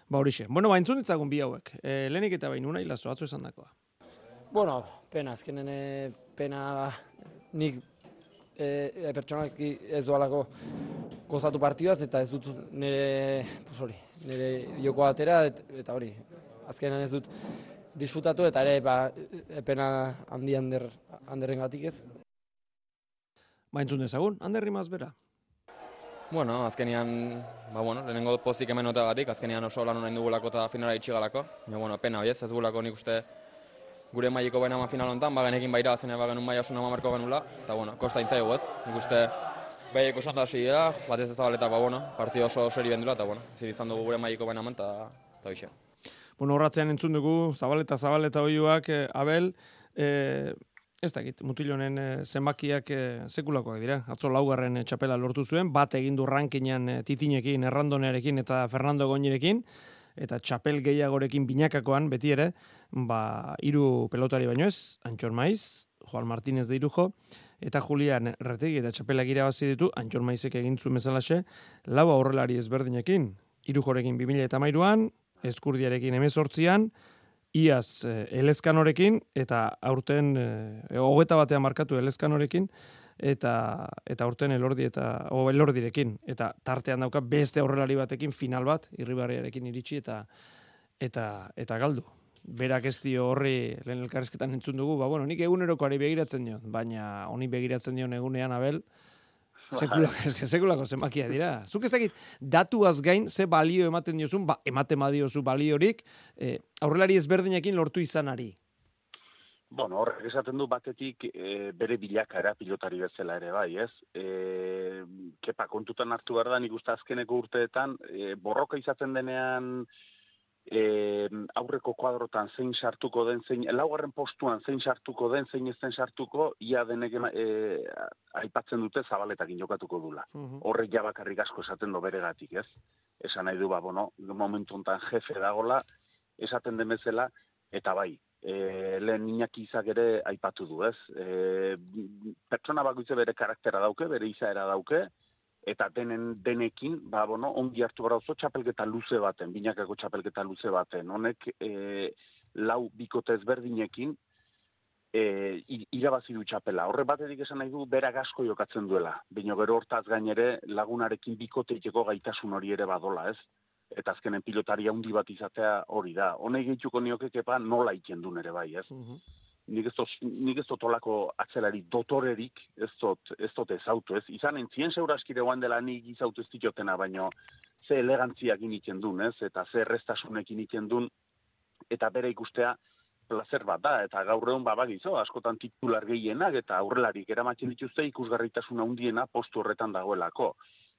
ba horixe. Bueno, ba, entzun ditzagun bi hauek. E, lehenik eta bain, unai lazo, atzo esan dakoa. Bueno, pena, azkenen eh, pena nik e, pertsonalki ez doalako gozatu partidaz eta ez dut nire, pues hori, nire joko atera et, eta hori, azkenan ez dut disfrutatu eta ere ba, e, pena handi ander, anderren gatik ez. Ba, entzun dezagun, Ander Rimaz bera. Bueno, azkenian, ba, bueno, lehenengo pozik hemen otagatik, azkenian oso lan honain dugulako eta finala itxigalako. Ja, bueno, pena ez, ez gulako nik uste gure maileko baina eman final honetan, ba, genekin baira azena ba, genuen maila oso nama marko genula, eta bueno, kosta intzaigu ez, nik uste behieko esan da hasi da, batez ez zabaleta, ba, bueno, partido oso seri bendula, eta bueno, zir izan dugu gure maileko baina eta eta hoxe. Bueno, horratzean entzun dugu, zabaleta, zabaleta oioak, eh, Abel, eh, ez dakit, mutilonen eh, zenbakiak eh, sekulakoak dira. Atzo laugarren eh, txapela lortu zuen, bat egin du rankinean eh, titinekin, errandonearekin eta Fernando Goñirekin, eta txapel gehiagorekin binakakoan beti ere, ba, hiru pelotari baino ez, Antxor Maiz, Juan Martínez de Irujo, eta Julian Retegi eta txapelak irabazi ditu, Antxor Maizek egin zuen bezalaxe, lau aurrelari ezberdinekin, Irujorekin 2000 eta mairuan, Eskurdiarekin emezortzian, Iaz eh, Elezkanorekin, eta aurten, eh, hogeta batean markatu Elezkanorekin, eta eta aurten elordi eta o elordirekin eta tartean dauka beste aurrelari batekin final bat irribarriarekin iritsi eta eta eta galdu. Berak ez dio horri lehen elkarrizketan entzun dugu, ba bueno, nik egunerokoari begiratzen dion, baina honi begiratzen dion egunean Abel Sekula, sekulako zenbakia dira. Zuk ez dakit datuaz gain ze balio ematen diozun, ba ematen badiozu baliorik, eh, aurrelari ezberdinekin lortu izanari. Bueno, horrek esaten du batetik e, bere bilakaera pilotari bezala ere bai, ez? E, kepa kontutan hartu behar da, nik uste azkeneko urteetan, e, borroka izaten denean e, aurreko kuadrotan zein sartuko den, zein, laugarren postuan zein sartuko den, zein ez den sartuko, ia denek e, aipatzen dute zabaletakin jokatuko dula. Horrek ja bakarrik asko esaten do beregatik, ez? Esan nahi du, ba, bueno, momentu hontan jefe dagola, esaten den bezala, eta bai, e, lehen Iñaki izak ere aipatu du, ez? E, pertsona bakoitze bere karaktera dauke, bere izaera dauke, eta denen denekin, ba, bueno, ongi hartu gara oso txapelketa luze baten, binakako txapelketa luze baten. Honek e, lau bikote ezberdinekin e, irabazi du txapela. Horre batetik esan nahi du berak asko jokatzen duela. Bino gero hortaz gainere lagunarekin bikote iteko gaitasun hori ere badola, ez? Eta azkenen pilotari handi bat izatea hori da. Honei gehituko nioke kepa nola ikendun ere bai, ez? Nik ez dut, nik ez dut olako atzelari dotorerik, ez dut, ez dut ezautu, ez? Izan entzien seuraskire guan dela nik izautu ez ditotena, baino ze elegantziak initzen duen, ez? Eta ze errestasunekin initzen duen, eta bere ikustea placer bat da, eta gaur egun babagizo, askotan titular gehienak, eta aurrelarik eramatzen dituzte ikusgarritasuna handiena postu horretan dagoelako.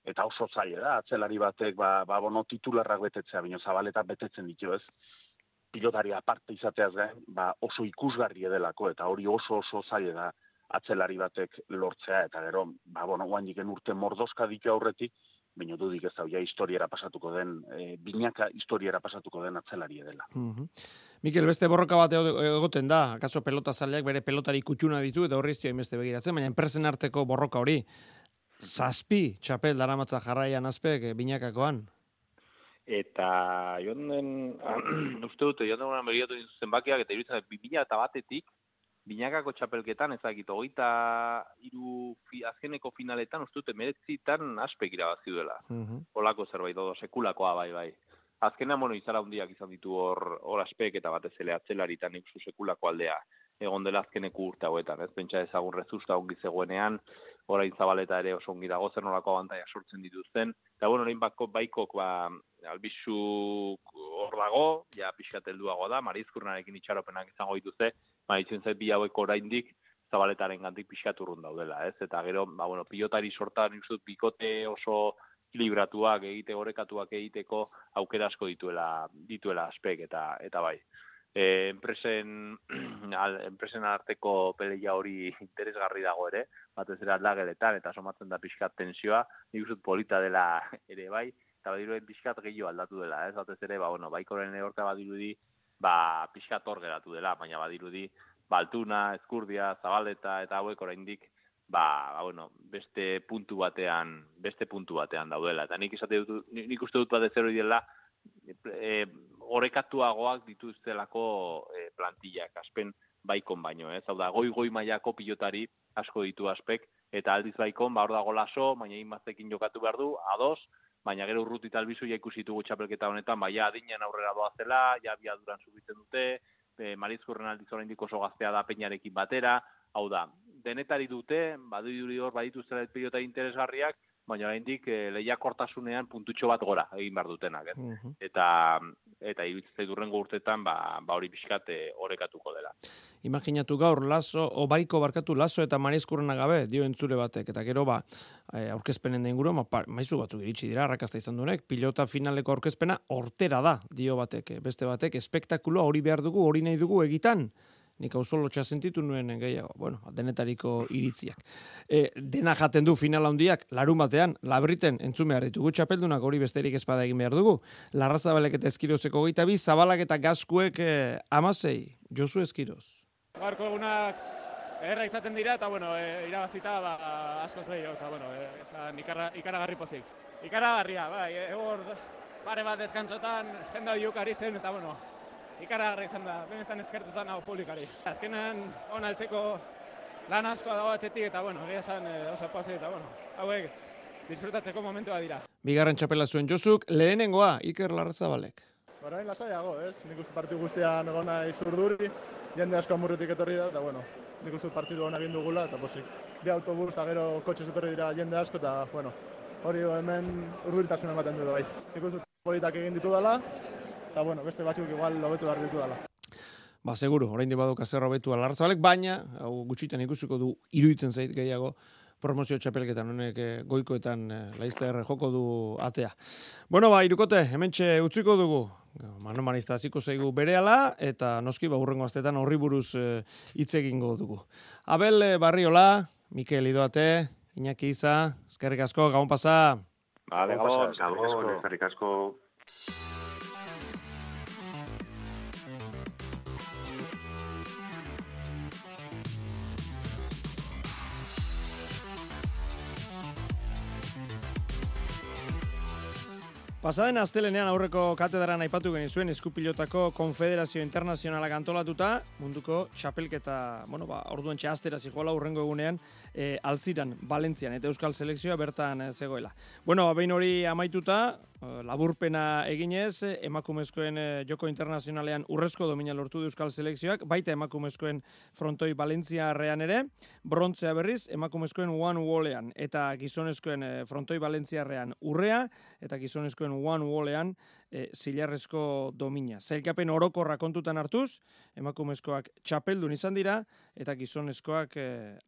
Eta oso zaila da, atzelari batek, ba, ba bono, titularrak betetzea, baina zabaleta betetzen ditu, ez? Pilotari aparte izateaz gain, ba oso ikusgarri edelako, eta hori oso oso zaila da atzelari batek lortzea, eta gero, ba, bueno, guain urte mordoska ditu aurretik, baina dudik ez da, ja historiera pasatuko den, e, binaka historiera pasatuko den atzelari edela. Mhm. Mikel, beste borroka bat ego- egoten da, akaso pelota zaleak bere pelotari kutxuna ditu eta horri ez dio hainbeste begiratzen, baina enpresen arteko borroka hori, zazpi txapel daramatza jarraian azpek binakakoan. Eta joan den, uste dute, joan den begiratu zenbakiak, eta iruditzen, bi mila eta batetik, binakako txapelketan, ezagit, hogeita iru fi, azkeneko finaletan, uste dute, meretzitan aspek irabazi duela. Olako zerbait, dodo, sekulakoa bai, bai. Azkenean, bueno, izara hundiak izan ditu hor, hor aspek eta batez ere atzelaritan ikustu sekulako aldea egon dela azkeneko urte hauetan, ez? Pentsa ezagun rezusta ongi zegoenean, orain zabaleta ere oso ongi dago, zer nolako abantaia sortzen dituzten. Eta bueno, orain bako, baikok, ba, albizu hor dago, ja pixkat helduago da, marizkurnarekin itxaropenak izango dituzte, ba, itzen zait bi hauek oraindik zabaletaren gantik pixkat urrun daudela, ez? Eta gero, ba, bueno, pilotari sorta, dut, bikote oso libratuak egite orekatuak egiteko aukera asko dituela dituela aspek eta eta bai e, enpresen al, enpresen arteko peleia hori interesgarri dago ere batez ere aldageletan eta somatzen da pixkat tensioa nik uste polita dela ere bai eta badiruen pixkat gehiago aldatu dela ez batez ere ba bueno baikoren ehorka badirudi ba pixkat hor geratu dela baina badirudi Baltuna, Ezkurdia, Zabaleta eta hauek oraindik ba, ba, bueno, beste puntu batean, beste puntu batean daudela. Eta nik izate dut, nik uste dut batez hori dela, e, orekatuagoak dituztelako e, plantillak, aspen baikon baino, ez? Hau da, goi-goi mailako pilotari asko ditu aspek, eta aldiz baikon, ba, hor dago laso, baina inmaztekin jokatu behar du, ados, baina gero urruti talbizu ja ikusi ditugu txapelketa honetan, baina adinean aurrera doazela, ja biaduran subitzen dute, e, Marizkurren aldiz oraindik oso gaztea da peinarekin batera, hau da, denetari dute, badiduri hor badituztela pilota interesgarriak, baina oraindik e, lehiakortasunean puntutxo bat gora egin behar dutenak, ez? Eta eta iruditzen durrengo urtetan ba, ba hori pixkat e, orekatuko dela. Imaginatu gaur, laso, o bariko barkatu laso eta marizkurrena gabe, dio entzule batek, eta gero ba, e, aurkezpenen da inguru, ma, pa- maizu batzuk iritsi dira, arrakasta izan duenek, pilota finaleko aurkezpena hortera da, dio batek, eh, beste batek, espektakuloa hori behar dugu, hori nahi dugu egitan, nik hau lotxa sentitu nuen gehiago, bueno, denetariko iritziak. E, dena jaten du final handiak, larun batean, labriten entzun behar ditugu txapeldunak hori besterik espada egin behar dugu. Larrazabalek eta eskirozeko geita bi, zabalak eta gazkuek eh, amasei, Josu Eskiroz. Gaurko egunak erra izaten dira eta bueno, e, irabazita ba, asko gehiago eta bueno, e, esan, ikarra, ikaragarri pozik. Ikaragarria, bai, e, hor pare bat deskantsotan jenda diuk ari zen eta bueno, ikaragarri izan da, benetan eskertutan hau publikari. Azkenan on altzeko lan asko dago atzetik eta bueno, egia esan e, oso pozik eta bueno, hauek disfrutatzeko momentua dira. Bigarren txapela zuen Josuk, lehenengoa Iker Larrazabalek. Orain lasaiago, ez? Nik uste partidu guztian egon nahi zurduri, jende asko amurretik etorri da, eta bueno, nik uste partidu hona egin dugula, eta posik. Bi autobus eta gero kotxez etorri dira jende asko, eta bueno, hori hemen urduritasuna ematen du bai. Nik uste politak egin ditu dela, eta bueno, beste batzuk igual hobetu behar ditu dela. Ba, seguru, orain baduka zer hobetu Larrazabalek, baina, hau gutxitan ikusiko du, iruditzen zait gehiago, promozio txapelketan honek eh, goikoetan eh, laizter joko du atea. Bueno, ba, irukote, hementxe utziko dugu. Mano manista hasiko zaigu berehala eta noski ba urrengo astetan horri buruz eh, hitz egingo dugu. Abel eh, Barriola, Mikel Idoate, Iñaki Iza, eskerrik asko, gabon pasa. Vale, Gabon, gabon, gabon, eskerrik asko. Pasaden astelenean aurreko katedran aipatu genizuen eskupilotako konfederazio internazionala antolatuta, munduko txapelketa, bueno, ba, orduen txastera zijoala urrengo egunean, e, alziran, Valentzian, eta Euskal Selekzioa bertan e, zegoela. Bueno, behin hori amaituta, laburpena eginez, emakumezkoen e, joko internazionalean urrezko domina lortu du Euskal Selekzioak, baita emakumezkoen frontoi Valentzia arrean ere, brontzea berriz, emakumezkoen one wallean, eta gizonezkoen e, frontoi Valentzia arrean urrea, eta gizonezkoen one wallean e, zilarrezko domina. Zailkapen orokorra kontutan hartuz, emakumezkoak txapeldun izan dira, eta gizonezkoak e,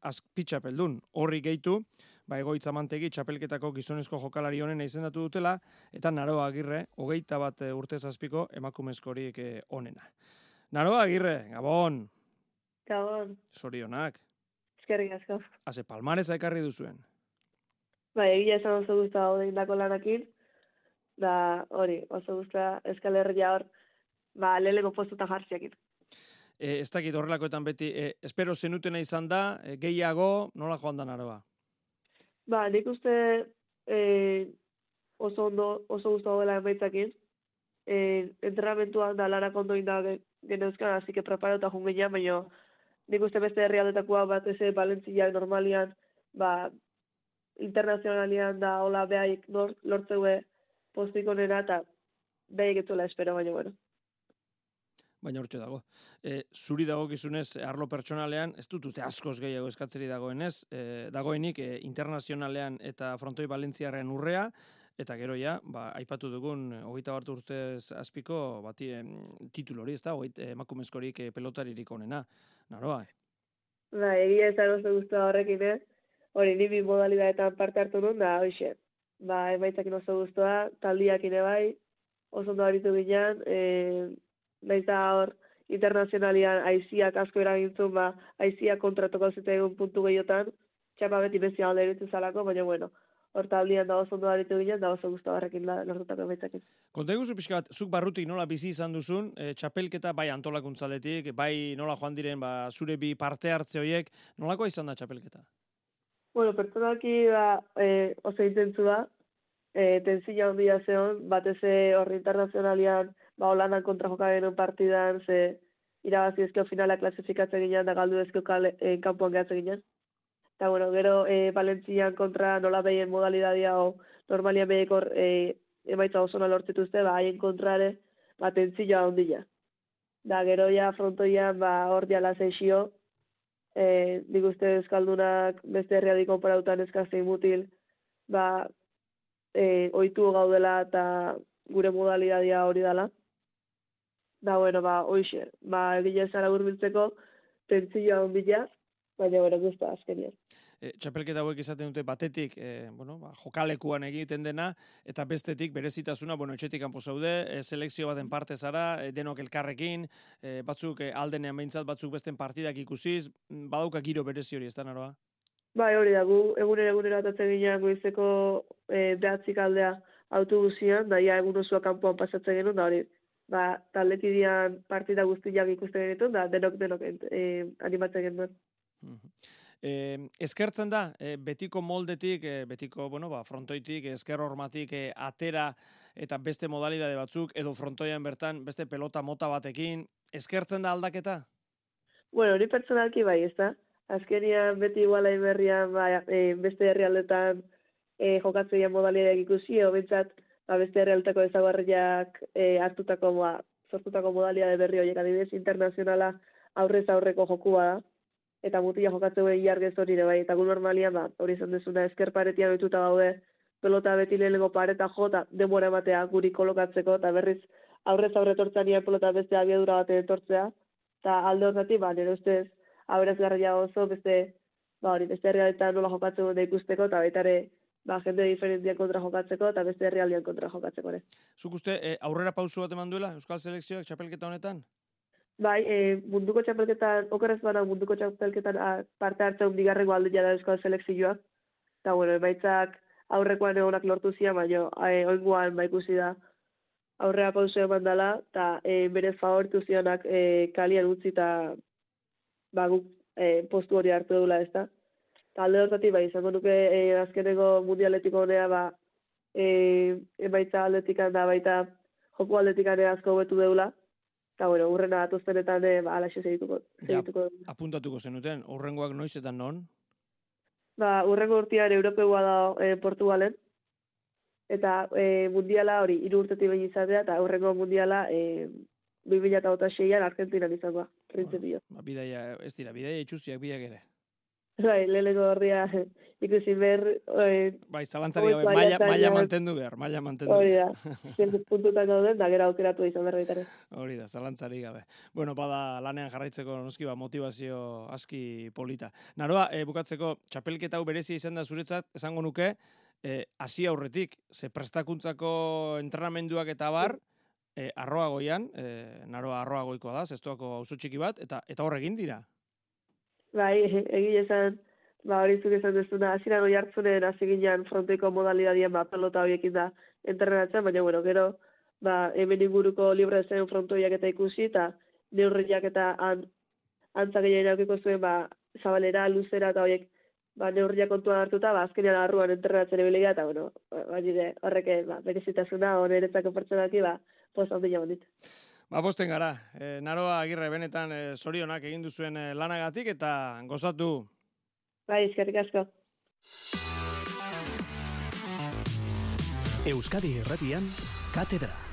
azpitxapeldun. Horri gehitu, ba egoitza mantegi txapelketako gizonezko jokalari honen izendatu dutela, eta naroa agirre, hogeita bat e, urte zazpiko emakumezkorik e, onena. Naroa agirre, gabon! Gabon. Sorionak. Eskerrik asko. Haze palmareza ekarri duzuen. Ba, egia esan oso guztua hau dako lanakin, da hori, oso guztua eskalerria hor, ba, lehenko postuta jartziakit. E, ez dakit horrelakoetan beti, e, espero zenutena izan da, e, gehiago, nola joan da naroa? Ba, nik uste e, oso ondo, oso guztua dela emaitzakin. E, entrenamentuan da lanak ondo inda geneuzkan, hasi que preparo eta jungenean, baina nik uste beste herrialdetakoa bat eze Valentzia normalian, ba, internazionalian da hola behaik lortzeue postik onera eta behaik etuela espero, baina bueno. Baina hortxe dago. E, zuri dago gizunez, arlo pertsonalean, ez dut uste askoz gehiago eskatzeri dagoenez, e, dagoenik e, internazionalean eta frontoi balentziarren urrea, eta gero ja, ba, aipatu dugun, hogeita bat urtez azpiko, bati, em, hori, ez da, hogeita emakumezkorik e, pelotaririk onena, naroa, eh? Ba, egia ez da guztua horrekin, eh? hori ni bi modalidadetan parte hartu nuen, da, hoxe, ba, emaitzakin oso guztua, taldiak ere bai, oso ondo haritu ginen, e, nahiz da hor, internazionalian aiziak asko eragintzun, ba, aiziak kontratoko zita egun puntu gehiotan, txapa beti bezia alde eritzen zalako, baina bueno, hor taldian da oso ondo haritu ginen, da oso guztua barrekin lortutako emaitzakin. Konta eguzu pixka bat, zuk barrutik nola bizi izan duzun, e, txapelketa bai antolakuntzaletik, bai nola joan diren, ba, zure bi parte hartze horiek, nolakoa izan da txapelketa? Bueno, pertsonalki da e, oso intentzu da, e, tenzila handia zeon, batez horri internazionalian, ba, Holandan kontra joka genuen partidan, ze irabazi ezkeo finala klasifikatzen ginen, da galdu ezkeo kale, e, kanpoan gehatzen ginen. Eta, bueno, gero, e, Valentzian kontra nola behien modalidadia, o normalian behiekor e, emaitza oso lortzituzte, ba, haien kontrare, ba, tentzila handia. Da, gero ja frontoian, ba, hor diala zeixio, e, nik uste euskaldunak beste herriadik konparautan eskaztein mutil, ba, e, oitu gaudela eta gure modalidadia hori dela. Da, bueno, ba, oixe, ba, egile zara urbiltzeko, tentzioa ondila, baina, bueno, guzta, azkenian e, txapelketa hauek izaten dute batetik, e, bueno, ba, jokalekuan egiten dena, eta bestetik berezitasuna, bueno, etxetik kanpo zaude, e, selekzio baten parte zara, e, denok elkarrekin, e, batzuk e, aldenean behintzat, batzuk besten partidak ikusiz, badauka giro berezi hori, ez da naroa? Bai, hori da, gu egunera egunera atatzen ginean goizeko e, behatzik aldea autobusian, da ia egun osua kanpoan pasatzen genuen, da hori, ba, taletidian partida guztiak ikusten genuen, da denok denok e, animatzen genuen. E, eskertzen da, e, betiko moldetik, e, betiko, bueno, ba, frontoitik, esker hormatik, e, atera eta beste modalidade batzuk, edo frontoian bertan, beste pelota mota batekin, eskertzen da aldaketa? Bueno, hori pertsonalki bai, ez da. Azkenian beti iguala berrian ba, e, beste herrialdetan e, jokatzea modalideak ikusi, edo bintzat, ba, beste herrialdetako ezagarriak e, hartutako, ba, sortutako modalidade berri horiek adibidez internazionala aurrez aurreko jokua da. Eta mutila jokatzen gure jargez hori ere bai, eta gu normalian da, hori izan dezuna, esker paretia betuta gaude, pelota beti lehenengo pareta jo, eta demora ematea guri kolokatzeko, eta berriz aurrez aurre tortzea nire pelota beste abiadura bate etortzea, eta alde horretik, ba, nire ustez, aberaz garria oso, beste, ba, hori, beste herrialetan nola jokatzen dut ikusteko, eta baita ere, ba, jende diferentzian kontra jokatzeko, eta beste herrialdean kontra jokatzeko, ere. Zuk uste, e, aurrera pausu bat eman duela, Euskal Selekzioak txapelketa honetan? Bai, e, munduko txapelketan, okeraz bana munduko txapelketan a, parte hartzen bigarrengo alde jada euskal selekzioak. Eta, bueno, emaitzak aurrekoan egonak lortu zian, baina e, oinguan ba ikusi da aurrea pausu eman dela, eta e, bere favortu zionak e, kalian utzi eta ba, guk e, postu hori hartu dula ez da. Eta alde hortatik, bai, izango nuke e, azkeneko mundialetiko honea, ba, e, emaitza aldetikan da baita joko aldetikan asko hobetu deula. Eta, bueno, urrena atoztenetan, e, ba, alaxe segituko, Ja, segituko dugu. apuntatuko zenuten, horrengoak noiz eta non? Ba, urrengo urtean Europeua da e, Portugalen. Eta e, mundiala hori, hiru urtetik behin izatea, eta urrengo mundiala e, 2006an Argentinan izangoa, printzipio. Ba, bidaia, ez dira, bidaia itxuziak biak ere. Bai, lehenengo horria ikusi behar, e, Bai, zalantzari gabe, maila, maila mantendu behar, maila mantendu hori da, behar. zentu puntutan gauden, da gero aukeratu izan behar baita ere. Hori da, zalantzari gabe. Bueno, bada lanean jarraitzeko noski ba, motivazio aski polita. Naroa, e, bukatzeko, txapelketa hau berezia izan da zuretzat, esango nuke, e, hasi aurretik, ze prestakuntzako entrenamenduak eta bar, e, arroa goian, e, naroa arroa goikoa da, zestuako auzo txiki bat, eta eta hor egin dira. Bai, egin esan, ba, hori zuk esan duzuna, hasieran oi hartzunen hasi ginen fronteko modalidadien ba, pelota horiekin da entrenatzen, baina, bueno, gero, ba, hemen inguruko libre zen frontoiak eta ikusi, eta neurriak eta an, antza gehien aukiko zuen, ba, zabalera, luzera eta horiek, ba, neurriak kontuan hartuta, ba, azkenean arruan entrenatzen ebilia, eta, bueno, ba, baina, horrek, ba, berezitasuna, oneretzako pertsonaki, ba, poz handia bandit. Ba, posten gara, e, naroa agirre benetan e, zorionak egin duzuen e, lanagatik, eta gozatu. Bai, eskerrik asko. Euskadi Erratian, Katedra.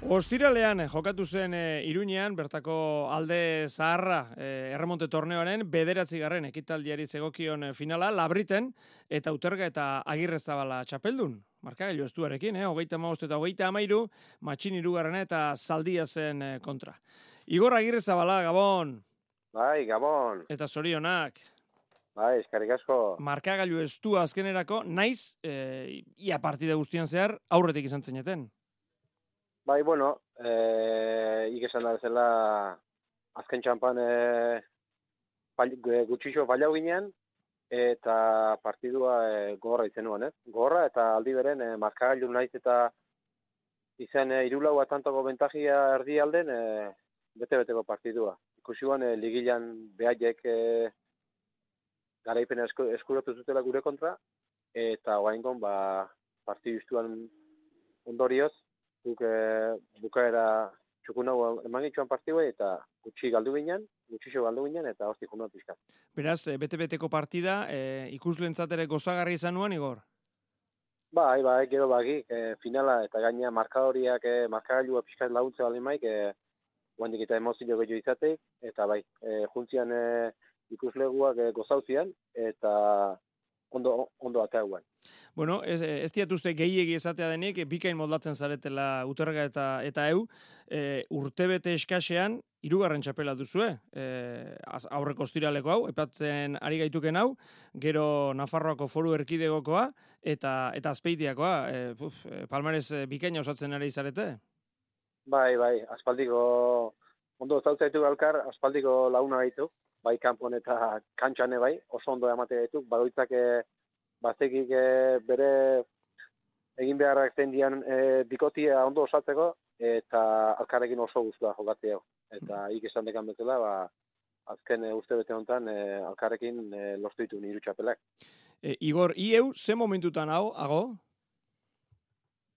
Ostiralean eh, jokatu zen e, Iruñean, bertako alde zaharra e, erremonte torneoaren bederatzi ekitaldiari zegokion finala, labriten, eta uterga eta agirre zabala txapeldun. Markagailu estuarekin, eh? hogeita maost eta hogeita amairu, matxin irugarrena eta zaldia zen kontra. Igor agirre zabala, Gabon, Bai, Gabon. eta zorionak. Bai, eskerrik asko. Markagailu estua azkenerako, naiz, e, ia partida guztian zehar, aurretik izan zeneten. Bai, bueno, eh, ik esan da bezala azken txampan eh, fall, gu- gutxixo fallau ginen, eta partidua eh, gogorra izen nuen, ez? Gogorra eta aldi beren eh, markagailu naiz eta izen eh, irulau atantako bentajia erdi alden eh, bete-beteko partidua. Ikusi guan, eh, ligilan behaiek eh, garaipen esku, eskuratu zutela gure kontra, eta oaingon ba, partidu ondorioz, guk eh, bukaera txukun hau eman gitxuan partidua eta gutxi galdu ginen, gutxixo galdu ginen, eta hosti jundua pixka. Beraz, e, bete-beteko partida, e, ikuslentzat ere gozagarri izan nuen, Igor? Bai, bai, gero bagi, e, finala eta gaina markadoriak, e, markagailua pixka laguntze bali maik, e, guandik eta emozio gehiago izateik, eta bai, e, juntzian e, ikusleguak e, gozauzian, eta ondo, ondo atea guen. Bueno, ez, ez diatuzte gehiegi esatea denik, bikain moldatzen zaretela uterga eta eta eu, e, urtebete eskasean, hirugarren txapela duzue, e, aurreko ostiraleko hau, epatzen ari gaituken hau, gero Nafarroako foru erkidegokoa, eta eta azpeitiakoa, e, puf, e, palmares e, bikaina osatzen ari zarete. Bai, bai, aspaldiko, ondo zautzen ditu alkar, aspaldiko launa gaitu, bai kanpon eta kantxane bai, oso ondo emate gaitu, badoitzak e, bazekik e, bere egin beharrak zen dian e, bikotia ondo osatzeko, eta alkarrekin oso guztua jokatzea. Eta ik esan dekan bezala, ba, azken e, uste bete honetan e, alkarrekin e, lortu ditu niru txapelak. E, Igor, ieu, ze momentutan hau, hago?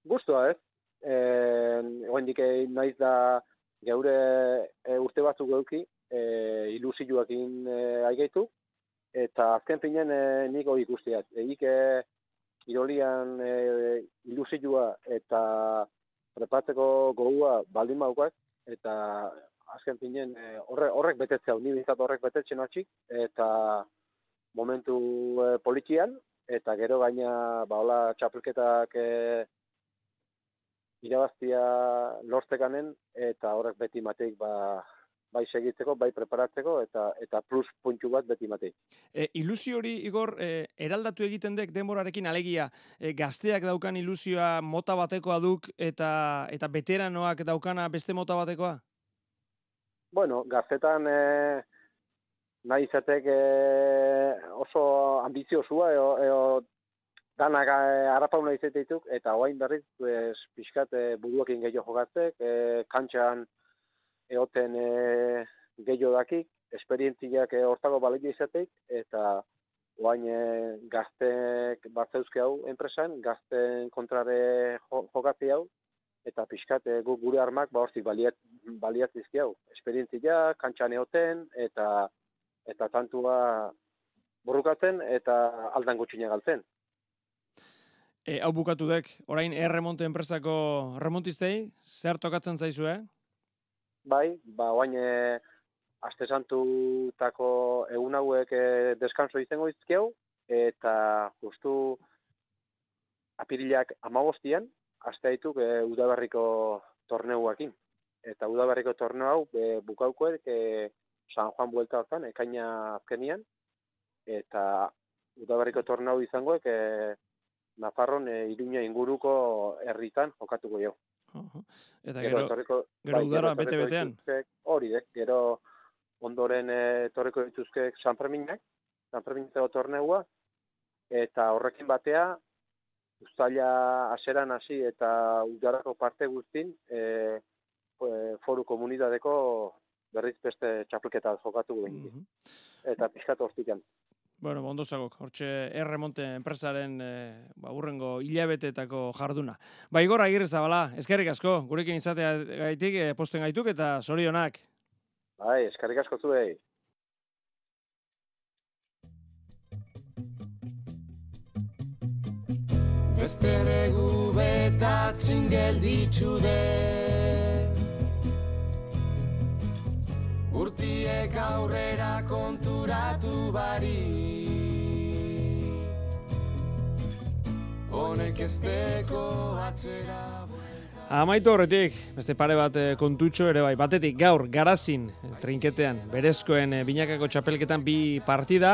Guztua, ez? Eh, oraindik eh, naiz da geure e, urte batzuk geuki, e, ilusioakin e, aigaitu, eta azken finean e, nik hori ikustiat. Eik e, irolian e, ilusioa eta prepatzeko gogua baldin baukak, eta azken finean e, horre, horrek betetzea, ni bintzat horrek betetzen atxik, eta momentu e, politian, eta gero gaina ba hola txapelketak e, irabaztia lortzekanen eta horrek beti mateik ba, bai segitzeko, bai preparatzeko eta eta plus puntu bat beti mateik. E, ilusio hori, Igor, e, eraldatu egiten dek denborarekin alegia, e, gazteak daukan ilusioa mota batekoa duk eta eta veteranoak daukana beste mota batekoa? Bueno, gaztetan e, nahi izatek e, oso ambiziozua eo, eo danak e, arapauna izateetuk, eta oain berriz pues, pixkat e, buruakin gehiago jogatzek, e, kantxan eoten e, gehiago dakik, esperientziak e, hortago balegia izateik, eta oain e, gaztek bat zeuzke hau enpresan, gazten kontrare jo, jokatzi hau, eta pixkat e, gu- gure armak ba hortik baliat, baliatzizki hau. Esperientzia, kantxan egoten, eta eta tantua borrukatzen, eta aldan gutxine galtzen. E, hau bukatu dek, orain erremonte enpresako remontistei, zer tokatzen zaizue? Bai, ba, oain e, aste santutako egun hauek e, deskanso izango izkeu, eta justu apirilak amabostian, aste dituk e, udaberriko torneuakin. Eta udaberriko torneo hau e, bukaukoek e, San Juan buelta hortan, ekaina azkenian, eta udaberriko torneo izangoek e, Nafarron e, Iruña inguruko herritan jokatuko jo. Eta gero, gero bai, udara etorriko bete-betean. Hori, dek, gero ondoren eh, etorriko dituzke San Ferminak, San Ferminetako torneua, eta horrekin batea, ustaila aseran hasi eta udarako parte guztin, e, foru komunidadeko berriz beste txapelketa jokatu guen. Eta pixkat hortikan. Bueno, ondo zagok, hortxe erremonte enpresaren e, ba, urrengo hilabeteetako jarduna. Ba, Igor Agirre Zabala, eskerrik asko, gurekin izatea gaitik, e, posten gaituk eta zorionak. Bai, eskarrik asko zuei. Beste begu betatzen gelditzu de Urtiek aurrera konturatu bari. Honek ez deko atzera Amaitu horretik, beste pare bat eh, kontutxo ere bai, batetik gaur garazin trinketean, berezkoen eh, binakako txapelketan bi partida,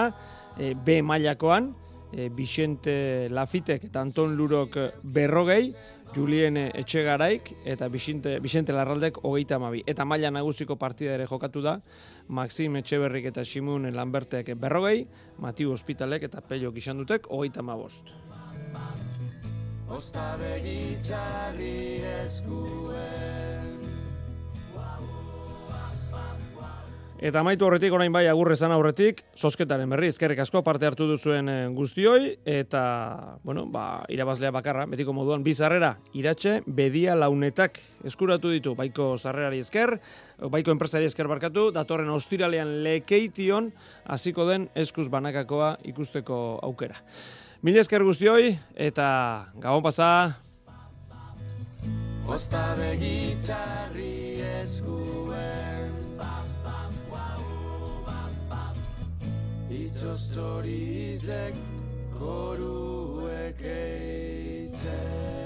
eh, B mailakoan, eh, Vicente Lafitek eta Anton Lurok berrogei, Julien Etxegaraik eta Vicente, Vicente Larraldek hogeita amabi. Eta maila nagusiko partida ere jokatu da, Maxim Etxeberrik eta Simun Lambertek berrogei, Matiu Hospitalek eta Pello Gixandutek hogeita amabost. Osta begitxarri eskuen Eta amaitu horretik orain bai agurre zan aurretik, sosketaren berri, ezkerrik asko parte hartu duzuen eh, guztioi, eta, bueno, ba, irabazlea bakarra, betiko moduan, bi zarrera, iratxe, bedia launetak eskuratu ditu, baiko zarrerari esker, baiko enpresari esker barkatu, datorren ostiralean lekeition, hasiko den eskuz banakakoa ikusteko aukera. Mila esker guztioi, eta gabon pasa, Osta begitxarri eskuen Txorizek koruek eitzen